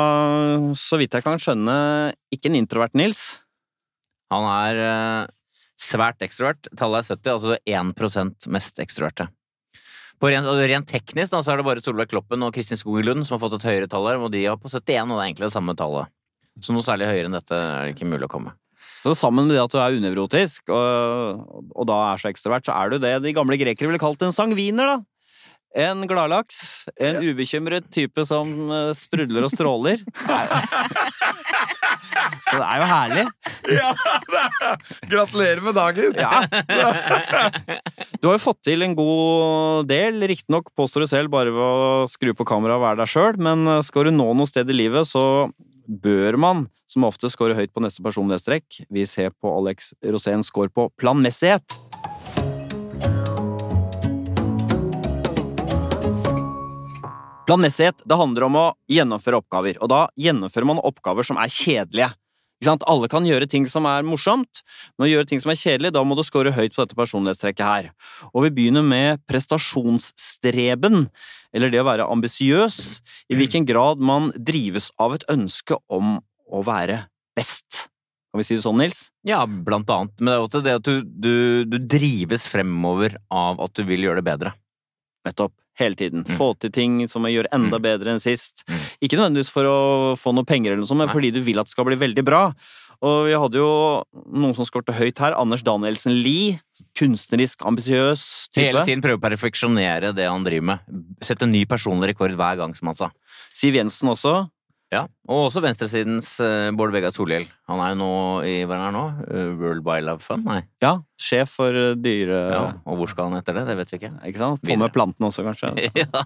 så vidt jeg kan skjønne, ikke en introvert Nils. Han er eh, svært ekstrovert. Tallet er 70, altså 1% mest ekstroverte. På rent, og rent teknisk da, så er det bare Solveig Kloppen og Kristin Skogen Lund som har fått et høyere tall her, og de har på 71, og det er egentlig det samme tallet. Så noe særlig høyere enn dette er det ikke mulig å komme. Så sammen med det at du er unevrotisk, og, og da er så ekstrovert, så er du det de gamle grekere ville kalt en sangviner, da. En gladlaks. En ubekymret type som eh, sprudler og stråler. Så det er jo herlig. Ja, Gratulerer med dagen! Ja. Du har jo fått til en god del, riktignok påstår du selv bare ved å skru på kameraet og være deg sjøl, men eh, skal du nå noe sted i livet, så bør man som ofte scorer høyt på neste personlighetstrekk. Vi ser på Alex Rosén score på planmessighet. Planmessighet det handler om å gjennomføre oppgaver, og da gjennomfører man oppgaver som er kjedelige. Alle kan gjøre ting som er morsomt, men å gjøre ting som er kjedelig, da må du score høyt på dette personlighetstrekket her. Og vi begynner med prestasjonsstreben, eller det å være ambisiøs, i hvilken grad man drives av et ønske om å være best. Kan vi si det sånn, Nils? Ja, blant annet. Men det er også det at du, du, du drives fremover av at du vil gjøre det bedre. Nettopp. Hele tiden. Mm. Få til ting som jeg gjør enda Mm. bedre enn sist. Mm. Ikke nødvendigvis for å få noe penger, eller noe sånt, men Nei. fordi du vil at det skal bli veldig bra. Og vi hadde jo noen som skårte høyt her. Anders Danielsen Lie. Kunstnerisk, ambisiøs type. Hele tiden prøve å perfeksjonere det han driver med. Sette ny personlig rekord hver gang, som han sa. Siv Jensen også. Ja, Og også venstresidens eh, Bård Vegar Solhjell. Han er jo nå i hva er han nå? Eh, World Wildlife Fund? Nei. Ja, sjef for eh, dyre... Ja, og hvor skal han etter det? Det vet vi ikke. Ikke sant? Få med plantene også, kanskje. ja.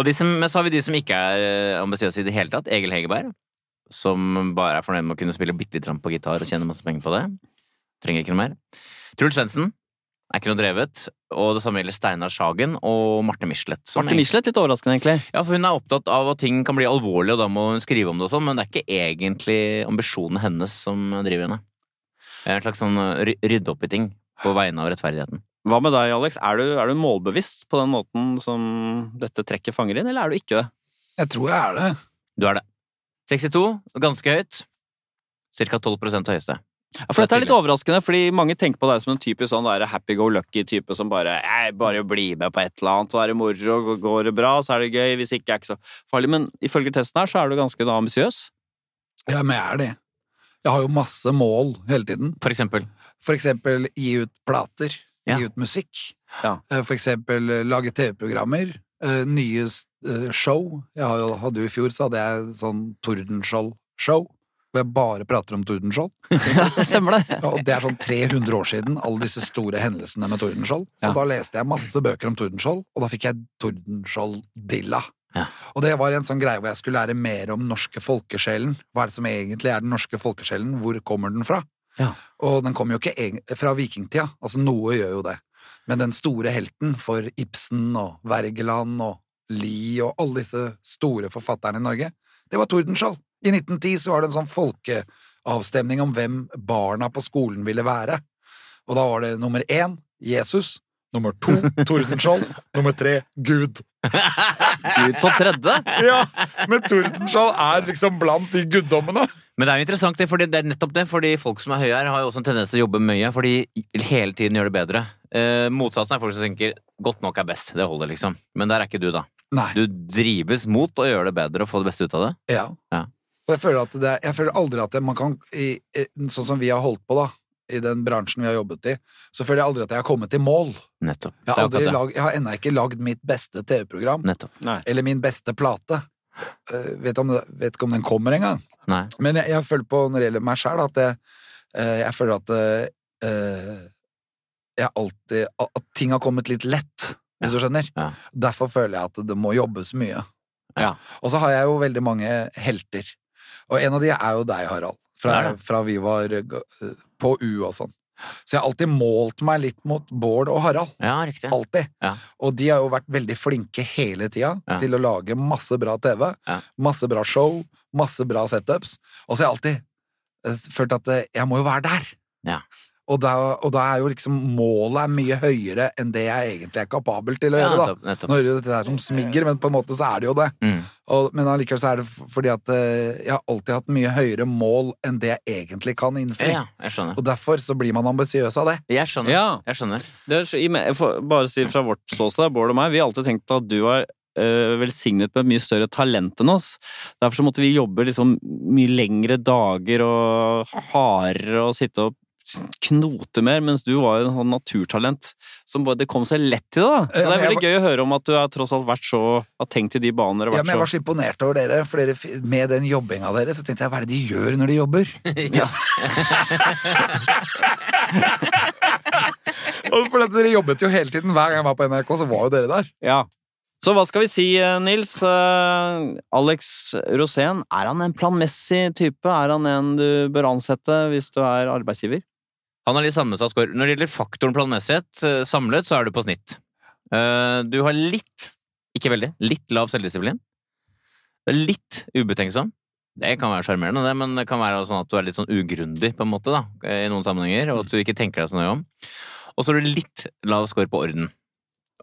Og som, men så har vi de som ikke er ambisiøse i det hele tatt. Egil Hegerberg. Som bare er fornøyd med å kunne spille bitte litt på gitar og tjene masse penger på det. Trenger ikke noe mer. Truls Svendsen. Er ikke noe drevet. Og det samme gjelder Steinar Sagen og Marte Michelet. Marte Michelet, litt overraskende, egentlig. Ja, for hun er opptatt av at ting kan bli alvorlig, og da må hun skrive om det og sånn, men det er ikke egentlig ambisjonen hennes som driver henne. Det er en slags sånn uh, rydde opp i ting på vegne av rettferdigheten. Hva med deg, Alex? Er du, er du målbevisst på den måten som dette trekket fanger inn, eller er du ikke det? Jeg tror jeg er det. Du er det. 62, ganske høyt. Cirka 12% høyeste. Ja, for dette er litt overraskende, fordi mange tenker på deg som en typisk sånn happy-go-lucky-type som bare jeg bare blir med på et eller annet, så er det moro, og går det bra, så er det gøy, hvis ikke er det ikke så farlig. Men ifølge testen her, så er du ganske ambisiøs. Ja, men jeg er det. Jeg har jo masse mål hele tiden. For eksempel. For eksempel gi ut plater, Ja. gi ut musikk. Ja. Eh, For eksempel eh, lage TV-programmer, eh, nye show. Jeg hadde jo I fjor så hadde jeg sånn Tordenskjold-show, hvor jeg bare prater om Tordenskjold. Stemmer det? Ja, og det er sånn 300 år siden, alle disse store hendelsene med Tordenskjold. Ja. Og da leste jeg masse bøker om Tordenskjold, og da fikk jeg Tordenskjold-dilla. Ja. Og det var en sånn greie hvor jeg skulle lære mer om norske folkesjelen. Hva er det som egentlig er den norske folkesjelen? Hvor kommer den fra? Ja. Og den kommer jo ikke fra vikingtida, altså noe gjør jo det. Men den store helten for Ibsen og Wergeland og Lie og alle disse store forfatterne i Norge, det var Tordenskjold. I 1910 så var det en sånn folkeavstemning om hvem barna på skolen ville være. Og da var det nummer én Jesus, nummer to Tordenskjold, nummer tre Gud. Gud på tredje? Ja, men Tordenskjold er liksom blant de guddommene. Men det er jo interessant, det, fordi det er nettopp det. Fordi folk som er høye her, har jo også en tendens til å jobbe mye, for de hele tiden gjør det bedre. Eh, motsatsen er folk som tenker 'godt nok er best', det holder, liksom. Men der er ikke du, da. Nei. Du drives mot å gjøre det bedre og få det beste ut av det. Ja. Ja. Og jeg føler, at det, jeg føler aldri at det, man kan i, i, Sånn som vi har holdt på, da, i den bransjen vi har jobbet i, så føler jeg aldri at jeg har kommet til mål. Nettopp. Jeg har, aldri lag, jeg har ennå ikke lagd mitt beste TV-program, Nettopp. Nei. eller min beste plate. Uh, vet, om, vet ikke om den kommer engang. Men jeg, jeg føler på, når det gjelder meg sjæl, at jeg, uh, jeg føler at uh, jeg alltid At ting har kommet litt lett, hvis Ja. du skjønner. Ja. Derfor føler jeg at det må jobbes mye. Ja. Og så har jeg jo veldig mange helter. Og en av de er jo deg, Harald. Fra, fra vi var eh, på U og sånn. Så jeg har alltid målt meg litt mot Bård og Harald. Ja, riktig. Alltid. Ja. Og de har jo vært veldig flinke hele tida Ja. til å lage masse bra TV, Ja. masse bra show, masse bra setups. Og så har jeg alltid eh, følt at eh, jeg må jo være der. Ja. Og da, og da er jo liksom målet er mye høyere enn det jeg egentlig er kapabel til å Ja, gjøre, da. nettopp. nettopp. Nå hører jo dette her som smigger, men på en måte så er det jo det. Mm. Og, men allikevel så er det fordi at eh, jeg har alltid hatt mye høyere mål enn det jeg egentlig kan innfri. Ja, jeg skjønner. Og derfor så blir man ambisiøs av det. Jeg skjønner. Ja. Jeg skjønner. Det er, bare si fra vårt ståsted, Bård og meg, vi har alltid tenkt at du er eh, velsignet med et mye større talent enn oss. Derfor så måtte vi jobbe liksom mye lengre dager og hardere og sitte og knote mer, mens du var jo en sånn naturtalent som bare, det kom seg lett til det. da. Så det er veldig gøy å høre om at du har tross alt vært så, har tenkt i de baner Ja, men jeg var så imponert over dere, for dere med den jobbinga deres, så tenkte jeg hva er det de gjør når de jobber? Ja. Og for dere jobbet jo hele tiden. Hver gang jeg var på NRK, så var jo dere der. Ja. Så hva skal vi si, eh, Nils? Eh, Alex Rosén, er han en planmessig type? Er han en du bør ansette hvis du er arbeidsgiver? Han har litt sammensatt score. Når det gjelder faktoren planmessighet eh, samlet, så er du på snitt. Eh, Du har litt, ikke veldig, litt lav selvdisiplin. Litt ubetenksom. Det kan være sjarmerende, men det kan være sånn at du er litt sånn ugrundig på en måte da, i noen sammenhenger, og at du ikke tenker deg så nøye om. Og så har du litt lav score på orden.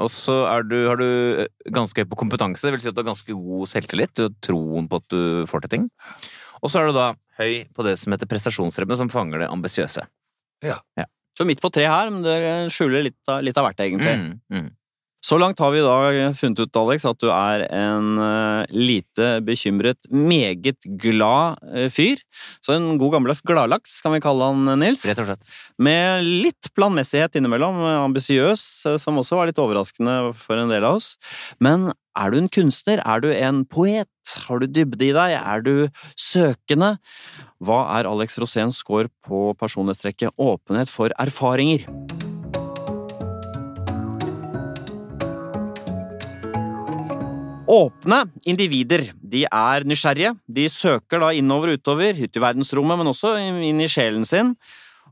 Og så har du ganske høy på kompetanse, det vil si at du har ganske god selvtillit, du har troen på at du får til ting. Og så er du da høy på det som heter prestasjonsrevne, som fanger det ambisiøse. Så midt på tre her, men det skjuler litt av, litt av hvert, egentlig. Mm, mm. Så langt har vi da funnet ut, Alex, at du er en eh, lite bekymret, meget glad eh, fyr. Så en god gammeldags gladlaks, kan vi kalle han, Nils. Rett og slett. Med litt planmessighet innimellom, eh, ambisiøs, eh, som også var litt overraskende for en del av oss. Men er du en kunstner? Er du en poet? Har du dybde i deg? Er du søkende? Hva er Alex Roséns score på personlighetstrekket åpenhet for erfaringer? Åpne individer. De er nysgjerrige. De søker da innover og utover, ut i verdensrommet, men også inn i sjelen sin.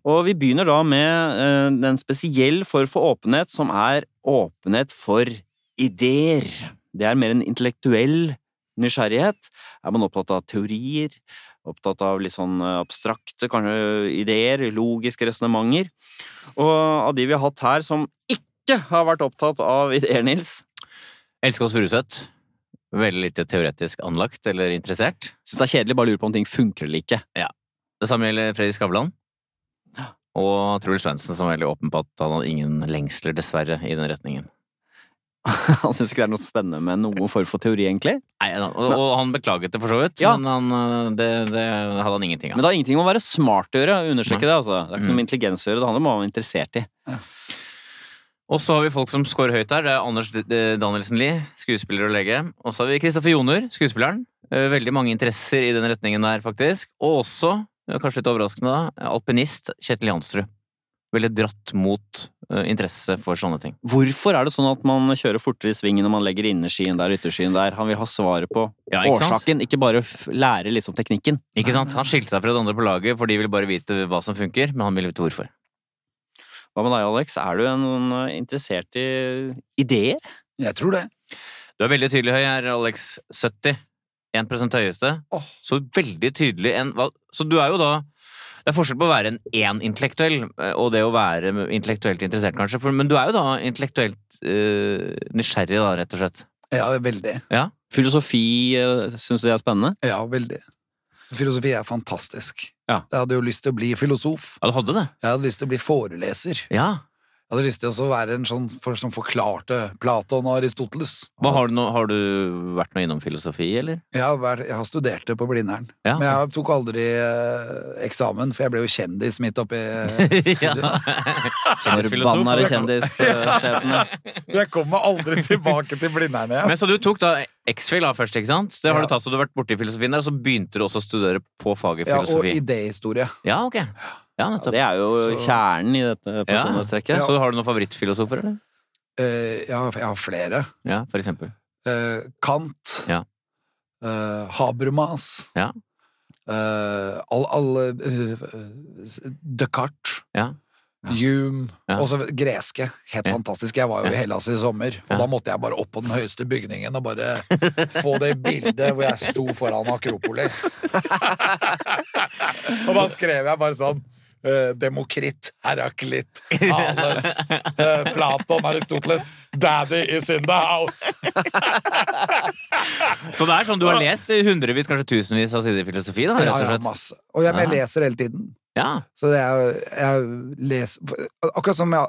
Og vi begynner da med den en spesiell form for åpenhet, som er åpenhet for ideer. Det er mer en intellektuell nysgjerrighet. Er man opptatt av teorier, opptatt av litt sånn eh, abstrakte kanskje ideer, logiske resonnementer? Og av de vi har hatt her som ikke har vært opptatt av ideer, Nils, Elsker oss Furuseth. Veldig lite teoretisk anlagt eller interessert. syns det er kjedelig, bare lurer på om ting funker eller ikke. Ja. Det samme gjelder Fredrik Skavlan. Og Truls Svendsen, som er veldig åpen på at han hadde ingen lengsler, dessverre, i den retningen. Han syns ikke det er noe spennende med noen form for teori, egentlig. Nei, og, og han beklaget det for så vidt, Ja. men han, øh, det, det hadde han ingenting av. Men det har ingenting med å være smart å gjøre. Understreke det, altså. Det er ikke noe Mm. med intelligens å gjøre, det handler om hva man er interessert i. Og så har vi folk som scorer høyt her. Det er Anders eh, Danielsen Lie, skuespiller og lege. Og så har vi Kristoffer Joner, skuespilleren. Eh, Veldig mange interesser i den retningen der, faktisk. Og også, eh, kanskje litt overraskende da, alpinist Kjetil Jansrud. Veldig dratt mot eh, interesse for sånne ting. Hvorfor er det sånn at man kjører fortere i svingen når man legger innerskien der, ytterskien der? Han vil ha svaret på Ja, ikke sant? årsaken, ikke bare f lære liksom teknikken. Ikke sant? Han skilte seg fra de andre på laget, for de vil bare vite hva som funker, men han vil vite hvorfor. Hva med deg, Alex? Er du en, eh, interessert i ideer? Jeg tror det. Du er veldig tydelig høy her, Alex. 70. 1 høyeste. Oh. Så veldig tydelig en Så du er jo da Det er forskjell på å være en én-intellektuell eh, og det å være intellektuelt interessert, kanskje. For, men du er jo da intellektuelt uh, nysgjerrig, da, rett og slett. Ja, veldig. Ja? Filosofi uh, syns du er spennende? Ja, veldig. Filosofi er fantastisk. Ja. Jeg hadde jo lyst til å bli filosof. Ja, du hadde det? Jeg hadde lyst til å bli foreleser. Ja. Jeg hadde lyst til å være en sånn for, som forklarte Platon og Aristoteles. Hva, har, du no, har du vært noe innom filosofi, eller? Jeg har, vært, jeg har studert det på Blindern, Ja. men jeg tok aldri eh, eksamen, for jeg ble jo kjendis midt oppi ja. studiet. Kjendisfilosof. Forbannede kjendissjefene. Jeg kommer aldri tilbake til Blindern igjen. Men så du tok da X-Fil først, ikke sant? Det har Ja. du tatt, så du har vært borti filosofien der, og så begynte du også å studere på faget Ja, og filosofi. idéhistorie. Ja, ok. Ja. Det er jo Så- kjernen i dette personlighetstrekket. Så har du noen favorittfilosofer, eller? Uh, ja, jeg har flere. Ja, for eksempel. Uh, Kant. Ja. Uh, Habermas. Ja. Alle all, Descartes. Ja. Hume. Ja. Også greske. Helt Ja. fantastisk. Jeg var jo i Hellas i sommer, og Ja. da måtte jeg bare opp på den høyeste bygningen og bare få det bildet hvor jeg sto foran Akropolis. og da skrev jeg bare sånn eh, Demokrit, Heraklit, Thales, eh, Platon, Aristoteles. Daddy is in the house! Så det er sånn du har lest hundrevis, kanskje tusenvis av sider i filosofi, da, rett Ja, og ja, masse. Og jeg, men jeg leser hele tiden. Ja. Så det er, jeg leser Akkurat som uh,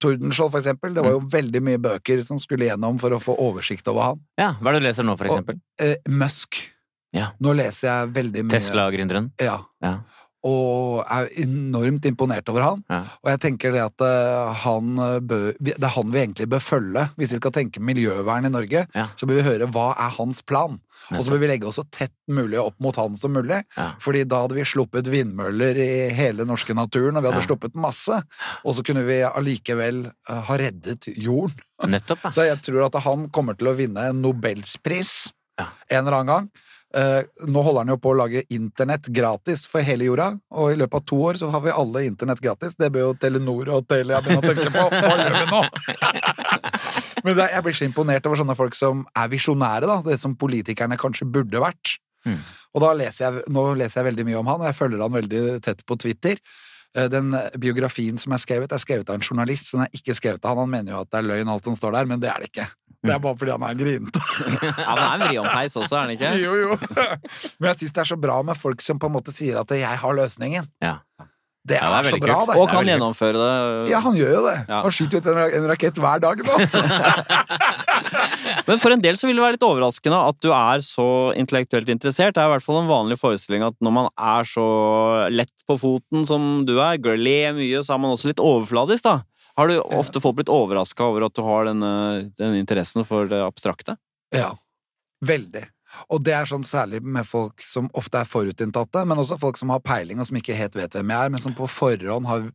Tordenskjold, for eksempel. Det var jo veldig mye bøker som skulle gjennom for å få oversikt over han. ja. Hva er det du leser nå, for eksempel? Eh, Musk. Ja. Nå leser jeg veldig mye Tesla-gründeren? Ja. Ja. Og er enormt imponert over han. Ja. Og jeg tenker det at eh, han eh, bør, det er han vi egentlig bør følge. Hvis vi skal tenke miljøvern i Norge, Ja. så bør vi høre hva er hans plan. Og så bør vi legge oss så tett mulig opp mot han som mulig. Ja. Fordi da hadde vi sluppet vindmøller i hele norske naturen, og vi hadde Ja. sluppet masse. Og så kunne vi allikevel eh, ha reddet jorden. Nettopp, ja. Så jeg tror at han kommer til å vinne en Nobelspris en eller annen gang. Eh, nå holder han jo på å lage internett gratis for hele jorda, og i løpet av to år så har vi alle internett gratis. Det bør jo Telenor og Telia begynne å tenke på. Hva gjør vi nå? Men er- jeg blir så imponert over sånne folk som er visjonære, da. Det som politikerne kanskje burde vært. Mm. Og da leser jeg, nå leser jeg veldig mye om han, og jeg følger han veldig tett på Twitter. Eh, Den biografien som er skrevet, er skrevet av en journalist, så den er ikke skrevet av han. Han mener jo at det er løgn alt som står der, men det er det ikke. Det er bare fordi han er grinete. Ja, men han er en vriompeis også, er han ikke? Jo, jo. Men jeg syns det er så bra med folk som på en måte sier at 'jeg har løsningen'. Ja. Det er, Ja, det er så bra, kult. det. Og kan gjennomføre det. Ja, han gjør jo det. Ja. Han skyter jo ut en, rak en rakett hver dag nå. Men for en del så vil det være litt overraskende at du er så intellektuelt interessert. Det er i hvert fall en vanlig forestilling at når man er så lett på foten som du er, ler mye, så er man også litt overfladisk, da. Har du ofte folk blitt overraska over at du har denne, denne interessen for det abstrakte? Ja, veldig. Og det er sånn særlig med folk som ofte er forutinntatte, men også folk som har peiling og som ikke helt vet hvem jeg er, men som på forhånd har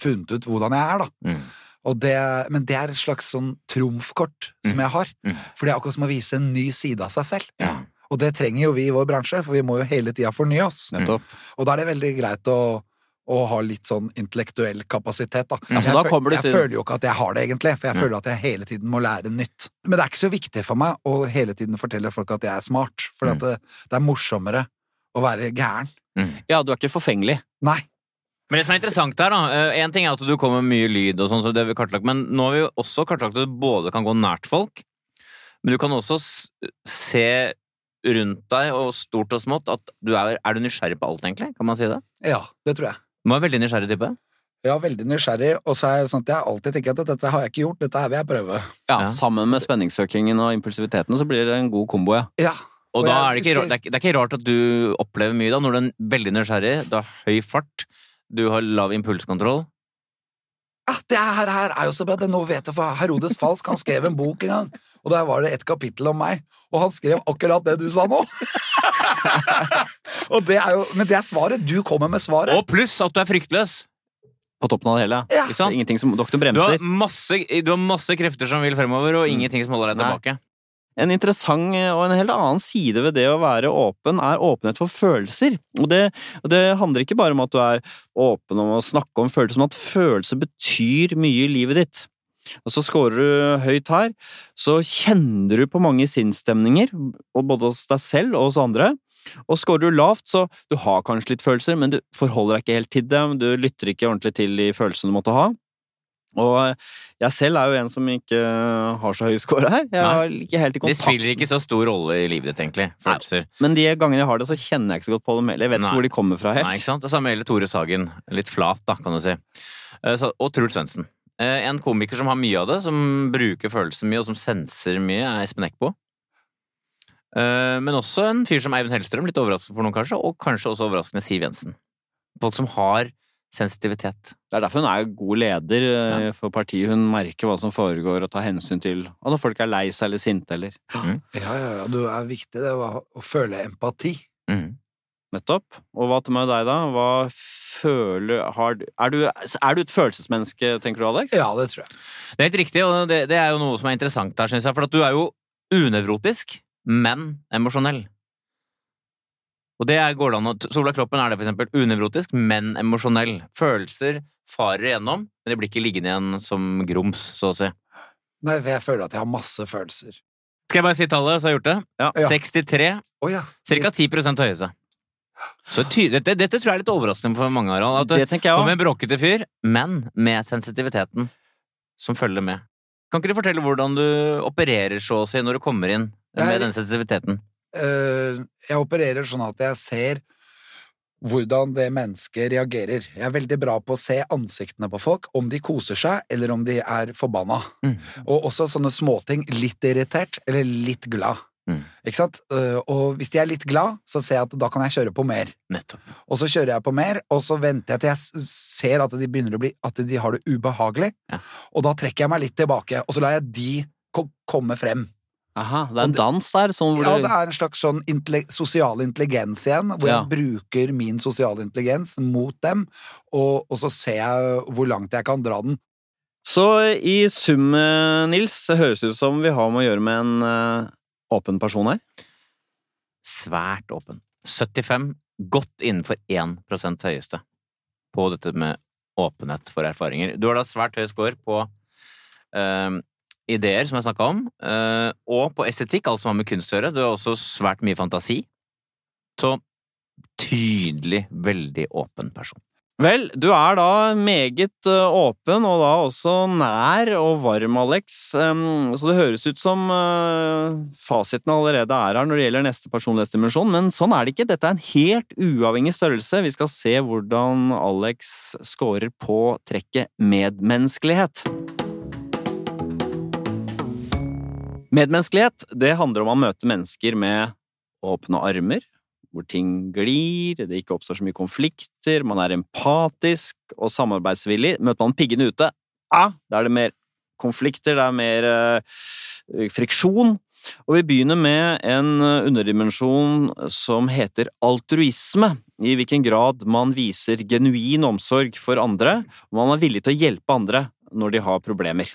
funnet ut hvordan jeg er, da. Mm. Og det, men det er et slags sånn trumfkort som jeg har. Mm. For det er akkurat som å vise en ny side av seg selv. Ja. Og det trenger jo vi i vår bransje, for vi må jo hele tida fornye oss. Nettopp. Og da er det veldig greit å, og har litt sånn intellektuell kapasitet, da. Ja, så jeg, da føl- jeg føler jo ikke at jeg har det, egentlig, for jeg Ja. føler at jeg hele tiden må lære nytt. Men det er ikke så viktig for meg å hele tiden fortelle folk at jeg er smart, for Mm. det, det er morsommere å være gæren. Ja, du er ikke forfengelig. Nei. Men det som er interessant her, da En ting er at du kommer med mye lyd, og sånn, så det har vi kartlagt, men nå har vi jo også kartlagt at du både kan gå nært folk, men du kan også se rundt deg, og stort og smått, at du er, er du nysgjerrig på alt, egentlig? Kan man si det? Ja, det tror jeg. Du må være veldig nysgjerrig type. Jeg er veldig nysgjerrig, og så er det sånn at jeg alltid tenker at dette har jeg ikke gjort, dette her vil jeg prøve. Ja, Ja. Sammen med spenningssøkingen og impulsiviteten så blir det en god kombo, ja. Ja. Og Og da er det, ikke, rart- det, er, ikke- det er ikke rart at du opplever mye da, når du er veldig nysgjerrig, du har høy fart, du har lav impulskontroll. Ja, det her, her er jo så bra. Det nå vet jeg, for Herodes Falsk han skrev en bok en gang, og der var det et kapittel om meg, og han skrev akkurat det du sa nå. og det er jo, men det er svaret. Du kommer med svaret. Og pluss at du er fryktløs! På toppen av det hele. Ja. Ikke Det sant? ingenting som doktor Du har, bremser. masse, du har masse krefter som vil fremover, og ingenting som holder deg Nei. tilbake. En interessant og en helt annen side ved det å være åpen, er åpenhet for følelser. Og det, det handler ikke bare om at du er åpen om å snakke om følelser, men at følelser betyr mye i livet ditt. Og så scorer du høyt her, så kjenner du på mange sinnsstemninger, både hos deg selv og hos andre. Og scorer du lavt, så du har kanskje litt følelser, men du forholder deg ikke helt til dem, du lytter ikke ordentlig til de følelsene du måtte ha. Og jeg selv er jo en som ikke har så høy score her. Jeg Nei. er ikke helt i Det kontakt. spiller ikke så stor rolle i livet ditt, egentlig. Følelser. Men de gangene jeg har det, så kjenner jeg ikke så godt på dem heller. Jeg vet Nei. ikke hvor de kommer fra helt. Nei, ikke sant? Det samme gjelder Tore Sagen. Litt flat, da, kan du si. Eh, Og Truls Svendsen. Eh, En komiker som har mye av det, som bruker følelser mye, og som senser mye, er Espen Eckbo. Eh, Men også en fyr som Eivind Hellstrøm, litt overraskende for noen kanskje, og kanskje også overraskende Siv Jensen. Folk som har sensitivitet. Det er derfor hun er god leder ja. for partiet. Hun merker hva som foregår og tar hensyn til og når folk er lei seg eller sinte eller Ja, ja, ja, Det er viktig det å føle empati. Mm. Nettopp. Og hva med deg, da? Hva føler har er, du er du et følelsesmenneske, tenker du, Alex? Ja, det tror jeg. Det er helt riktig, og det, det er jo noe som er interessant der, syns jeg. For at du er jo unevrotisk, men emosjonell. Og det er, går det an å Sola Kloppen er det, for eksempel. Unevrotisk, men emosjonell. Følelser farer igjennom, men de blir ikke liggende igjen som grums, så å si. Nei, jeg føler at jeg har masse følelser. Skal jeg bare si tallet, så har jeg gjort det? Ja. Ja. 63. Oh, ja. Cirka 10 høyeste. Så dette, dette tror jeg er litt overraskende for mange, Harald. At Det det tenker jeg kommer en bråkete fyr, men med sensitiviteten som følger med. Kan ikke du fortelle hvordan du opererer, så å si, når du kommer inn med Jeg- den sensitiviteten? Eh, jeg opererer sånn at jeg ser hvordan det mennesket reagerer. Jeg er veldig bra på å se ansiktene på folk, om de koser seg, eller om de er forbanna. Mm. Og også sånne småting. Litt irritert, eller litt glad. Mm. Ikke sant? Eh, og hvis de er litt glad, så ser jeg at da kan jeg kjøre på mer. Nettopp. Og så kjører jeg på mer, og så venter jeg til jeg ser at de begynner å bli At de har det ubehagelig. Ja. Og da trekker jeg meg litt tilbake, og så lar jeg de komme frem. Aha, det er en det- dans der, sånn hvor Ja, det er en slags sånn intelli- sosial intelligens igjen, hvor Ja. jeg bruker min sosiale intelligens mot dem, og, og så ser jeg hvor langt jeg kan dra den. Så i sum, eh, Nils, det høres ut som vi har med å gjøre med en uh, åpen person her. Svært åpen. 75, godt innenfor 1% høyeste på dette med åpenhet for erfaringer. Du har da svært høy score på eh, ideer, som jeg snakka om, eh, og på estetikk, alt som har med kunst å gjøre. Du har også svært mye fantasi. Så tydelig veldig åpen person. Vel, du er da meget eh, åpen, og da også nær og varm, Alex. Så det høres ut som eh, fasiten allerede er her når det gjelder neste personlighetsdimensjon, men sånn er det ikke. Dette er en helt uavhengig størrelse. Vi skal se hvordan Alex scorer på trekket medmenneskelighet. Medmenneskelighet, det handler om å møte mennesker med åpne armer, hvor ting glir, det ikke oppstår så mye konflikter, man er empatisk og samarbeidsvillig. Møter man piggene ute, ja, da er det mer konflikter, det er mer eh, friksjon. Og vi begynner med en underdimensjon som heter altruisme. I hvilken grad man viser genuin omsorg for andre, og man er villig til å hjelpe andre når de har problemer.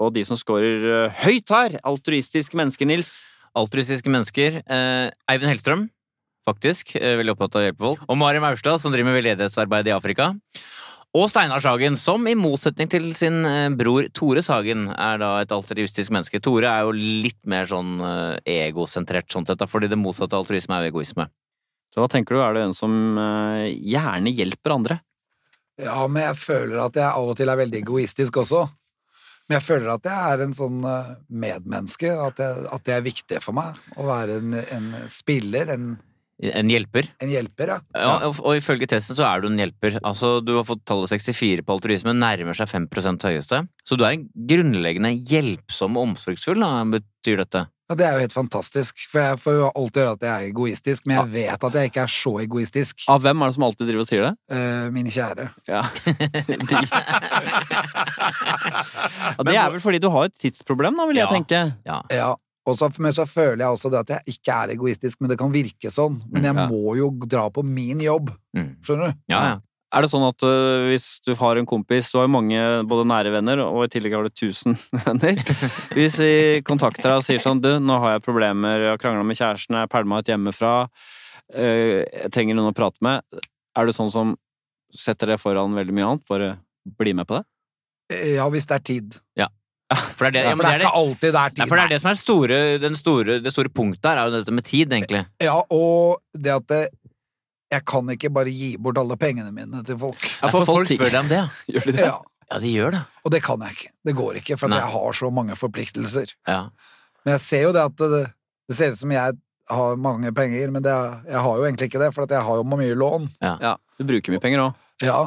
Og de som scorer eh, høyt her, altruistiske mennesker, Nils, Altruistiske mennesker. Eh, Eivind Hellstrøm. faktisk. eh, Veldig opptatt av å hjelpe folk. Og Mari Maurstad, som driver med veldedighetsarbeid i Afrika. Og Steinar Sagen, som i motsetning til sin eh, bror Tore Sagen, er da et altruistisk menneske. Tore er jo litt mer sånn egosentrert, sånn sett, da, fordi det motsatte av altruisme er jo egoisme. Så hva tenker du, er du en som gjerne hjelper andre? Ja, men jeg føler at jeg av og til er veldig egoistisk også. Men jeg føler at jeg er en sånn eh, medmenneske, at, jeg, at det er viktig for meg å være en, en spiller, en, En hjelper. en hjelper, ja. Ja, og, og ifølge testen så er du en hjelper. Altså, Du har fått tallet 64 på altruisme, nærmer seg 5% høyeste. Så du er en grunnleggende hjelpsom og omsorgsfull, da, betyr dette? Ja. Det er jo helt fantastisk, for jeg får jo alltid høre at jeg er egoistisk, men jeg vet at jeg ikke er så egoistisk. Av hvem er det som alltid driver og sier det? Eh, min kjære. Ja. De... ja, det er vel fordi du har et tidsproblem, da, vil jeg tenke. Ja. Ja. Og så, men så føler jeg også det at jeg ikke er egoistisk, men det kan virke sånn. Men jeg Ja. må jo dra på min jobb, Mm. skjønner du? Ja, ja. Er det sånn at uh, hvis du har en kompis, du har jo mange både nære venner, og i tillegg har du 1000 venner Hvis de kontakter deg og sier sånn Du, nå har jeg problemer, jeg har krangla med kjæresten, jeg er pælma ut hjemmefra, uh, jeg trenger noen å prate med. Er du sånn som setter det foran veldig mye annet? Bare bli med på det? Eh, Ja, hvis det er tid. For det er det, Ja, ja, for det det er det, ikke alltid det er Nei, tid. for det er det som er store, den store, det store punktet her, er jo dette med tid, egentlig. Ja, og det at det, jeg kan ikke bare gi bort alle pengene mine til folk. Ja, for folk spør deg om det, ja. Gjør de det? Ja, Ja, de gjør det. og det kan jeg ikke. Det går ikke, for jeg har så mange forpliktelser. Ja. Men jeg ser jo det at det, det ser ut som jeg har mange penger, men det, jeg har jo egentlig ikke det, for at jeg har jo mye lån. Ja, du bruker mye penger òg. Ja.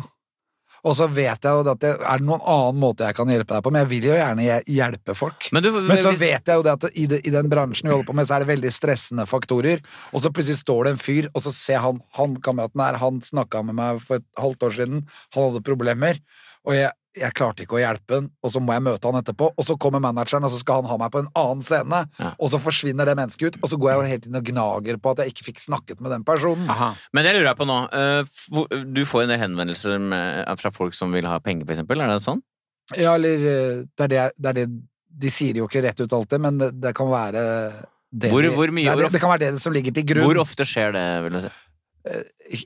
Og så vet jeg jo at det er noen annen måte jeg kan hjelpe deg på, men jeg vil jo gjerne hjelpe folk. Men du, Men så vet jeg jo det at i, det, i den bransjen vi holder på med, så er det veldig stressende faktorer. Og så plutselig står det en fyr, og så ser han han kameraten her, han snakka med meg for et halvt år siden, han hadde problemer, og jeg, jeg klarte ikke å hjelpe han, og så må jeg møte han etterpå, og så kommer manageren, og så skal han ha meg på en annen scene, Ja. og så forsvinner det mennesket ut, og så går jeg jo helt inn og gnager på at jeg ikke fikk snakket med den personen. Aha. Men det lurer jeg på nå. eh, Du får en del henvendelser fra folk som vil ha penger, for eksempel. Er det sånn? Ja, eller eh, det er det, det er det De sier jo ikke rett ut alltid, men det, det kan være det, Hvor- hvor mye- det kan være det som ligger til grunn. Hvor ofte skjer det, vil du si?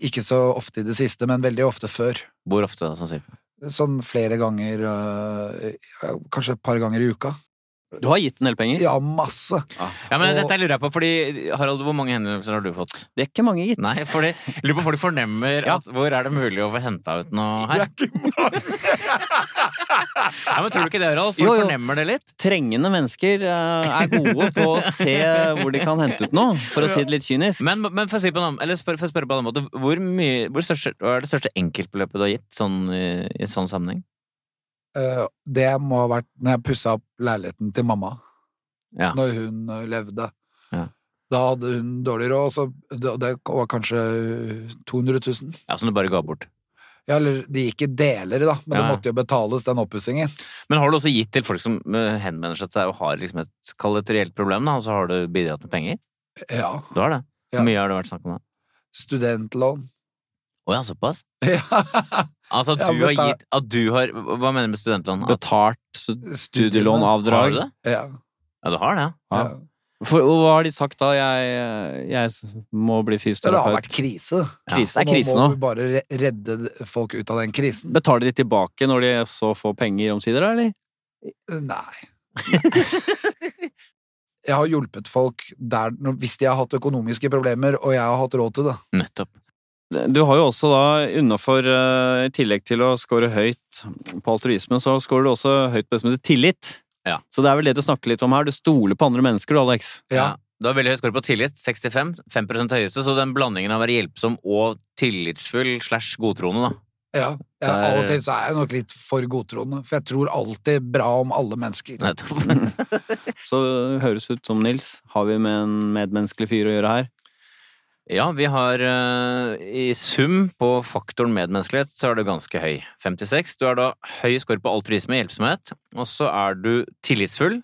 Ikke så ofte i det siste, men veldig ofte før. Hvor ofte, da, sånn cirka? Sånn flere ganger øh, Kanskje et par ganger i uka. Du har gitt en del penger. Ja, masse. Ja, men Og- dette lurer jeg på, fordi Harald, hvor mange henvendelser har du fått? Det er ikke mange, gitt. Nei, fordi lurer på om folk fornemmer Ja. at hvor er det mulig å få henta ut noe her? Ja, men Tror du ikke det, Rolf? Folk Jo, jo. fornemmer det litt? Trengende mennesker uh, er gode på å se hvor de kan hente ut noe, for å si det litt kynisk. Men, men for å si på en annen, eller spør, for å spørre på en annen måte, hvor, mye, hvor største, er det største enkeltbeløpet du har gitt sånn, i, i sånn sammenheng? Uh, det må ha vært når jeg pussa opp leiligheten til mamma, Ja. når hun øh, levde. Ja. Da hadde hun dårlig råd, og det, det var kanskje 200 000. ja, Som du bare ga bort. Ja, eller de gikk i deler, da, men det måtte jo betales, den oppussingen. Men har du også gitt til folk som eh, henvender seg til deg og har liksom et, kall det et reelt problem, da, og så har du bidratt med penger? Ja. Du har det? Hvor mye har det vært snakk om da? Studentlån. Å ja, såpass? Ja. Altså at Ja, du har gitt at du har, Hva mener du med studentlån? At, Betalt har du det? Ja. Ja, du har det? ja. Ja. For, hva har de sagt da? Jeg, jeg må bli fysioterapeut. det har vært krise. Krise er krise nå nå. må vi bare redde folk ut av den krisen. Betaler de tilbake når de så får penger omsider, da, eller? Nei. Jeg har hjulpet folk der, hvis de har hatt økonomiske problemer, og jeg har hatt råd til det. Nettopp. Du har jo også da innafor, eh, i tillegg til å score høyt på altruisme, så scorer du også høyt på det som heter tillit. Ja. Så det er vel det du snakker litt om her. Du stoler på andre mennesker, du, Alex. Ja. Du har veldig høy score på tillit, 65, 5% høyeste, så den blandingen av å være hjelpsom og tillitsfull slash godtroende, da. Ja. ja. Av og til så er jeg nok litt for godtroende, for jeg tror alltid bra om alle mennesker. Nettopp. Så høres ut som Nils. Har vi med en medmenneskelig fyr å gjøre her? Ja, vi har eh, i sum på faktoren medmenneskelighet så er du ganske høy. 56. Du har da høy score på altruisme hjelpsomhet. Og så er du tillitsfull.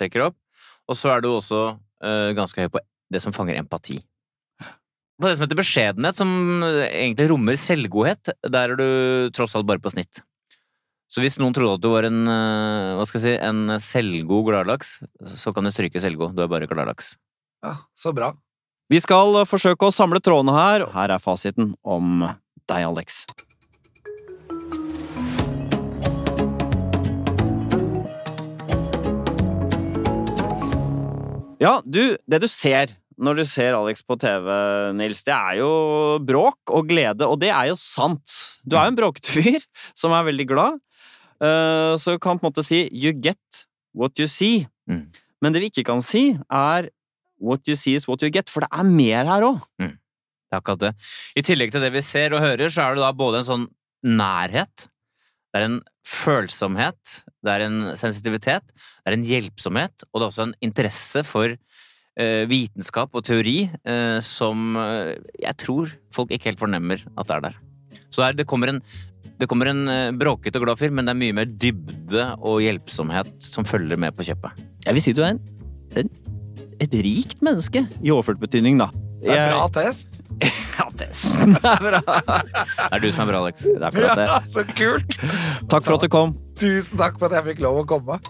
Trekker opp. Og så er du også uh, ganske høy på det som fanger empati. På det som heter beskjedenhet, som egentlig rommer selvgodhet, der er du tross alt bare på snitt. Så hvis noen trodde at du var en, uh, hva skal jeg si, en selvgod gladlaks, så kan du stryke selvgod. Du er bare gladlaks. Ja, så bra. Vi skal forsøke å samle trådene her. Her er fasiten om deg, Alex. Ja, du, det du ser når du ser Alex på TV, Nils, det er jo bråk og glede, og det er jo sant. Du er jo en bråkete fyr som er veldig glad, Eh, så du kan på en måte si you get what you see. Mm. Men det vi ikke kan si, er what you see is what you get, for det er mer her òg. Det er akkurat det. I tillegg til det vi ser og hører, så er det da både en sånn nærhet, det er en følsomhet, det er en sensitivitet, det er en hjelpsomhet, og det er også en interesse for uh, vitenskap og teori uh, som uh, jeg tror folk ikke helt fornemmer at det er der. Så det, er, det kommer en, det kommer en bråkete og glad fyr, men det er mye mer dybde og hjelpsomhet som følger med på kjøpet. Jeg vil si du er en, en, et rikt menneske, i overført betydning, da. Det er bra test. Ja, testen er bra. Det er du som er bra, Alex. Det er. Ja, så kult! Takk for at du kom. Tusen takk for at jeg fikk lov å komme.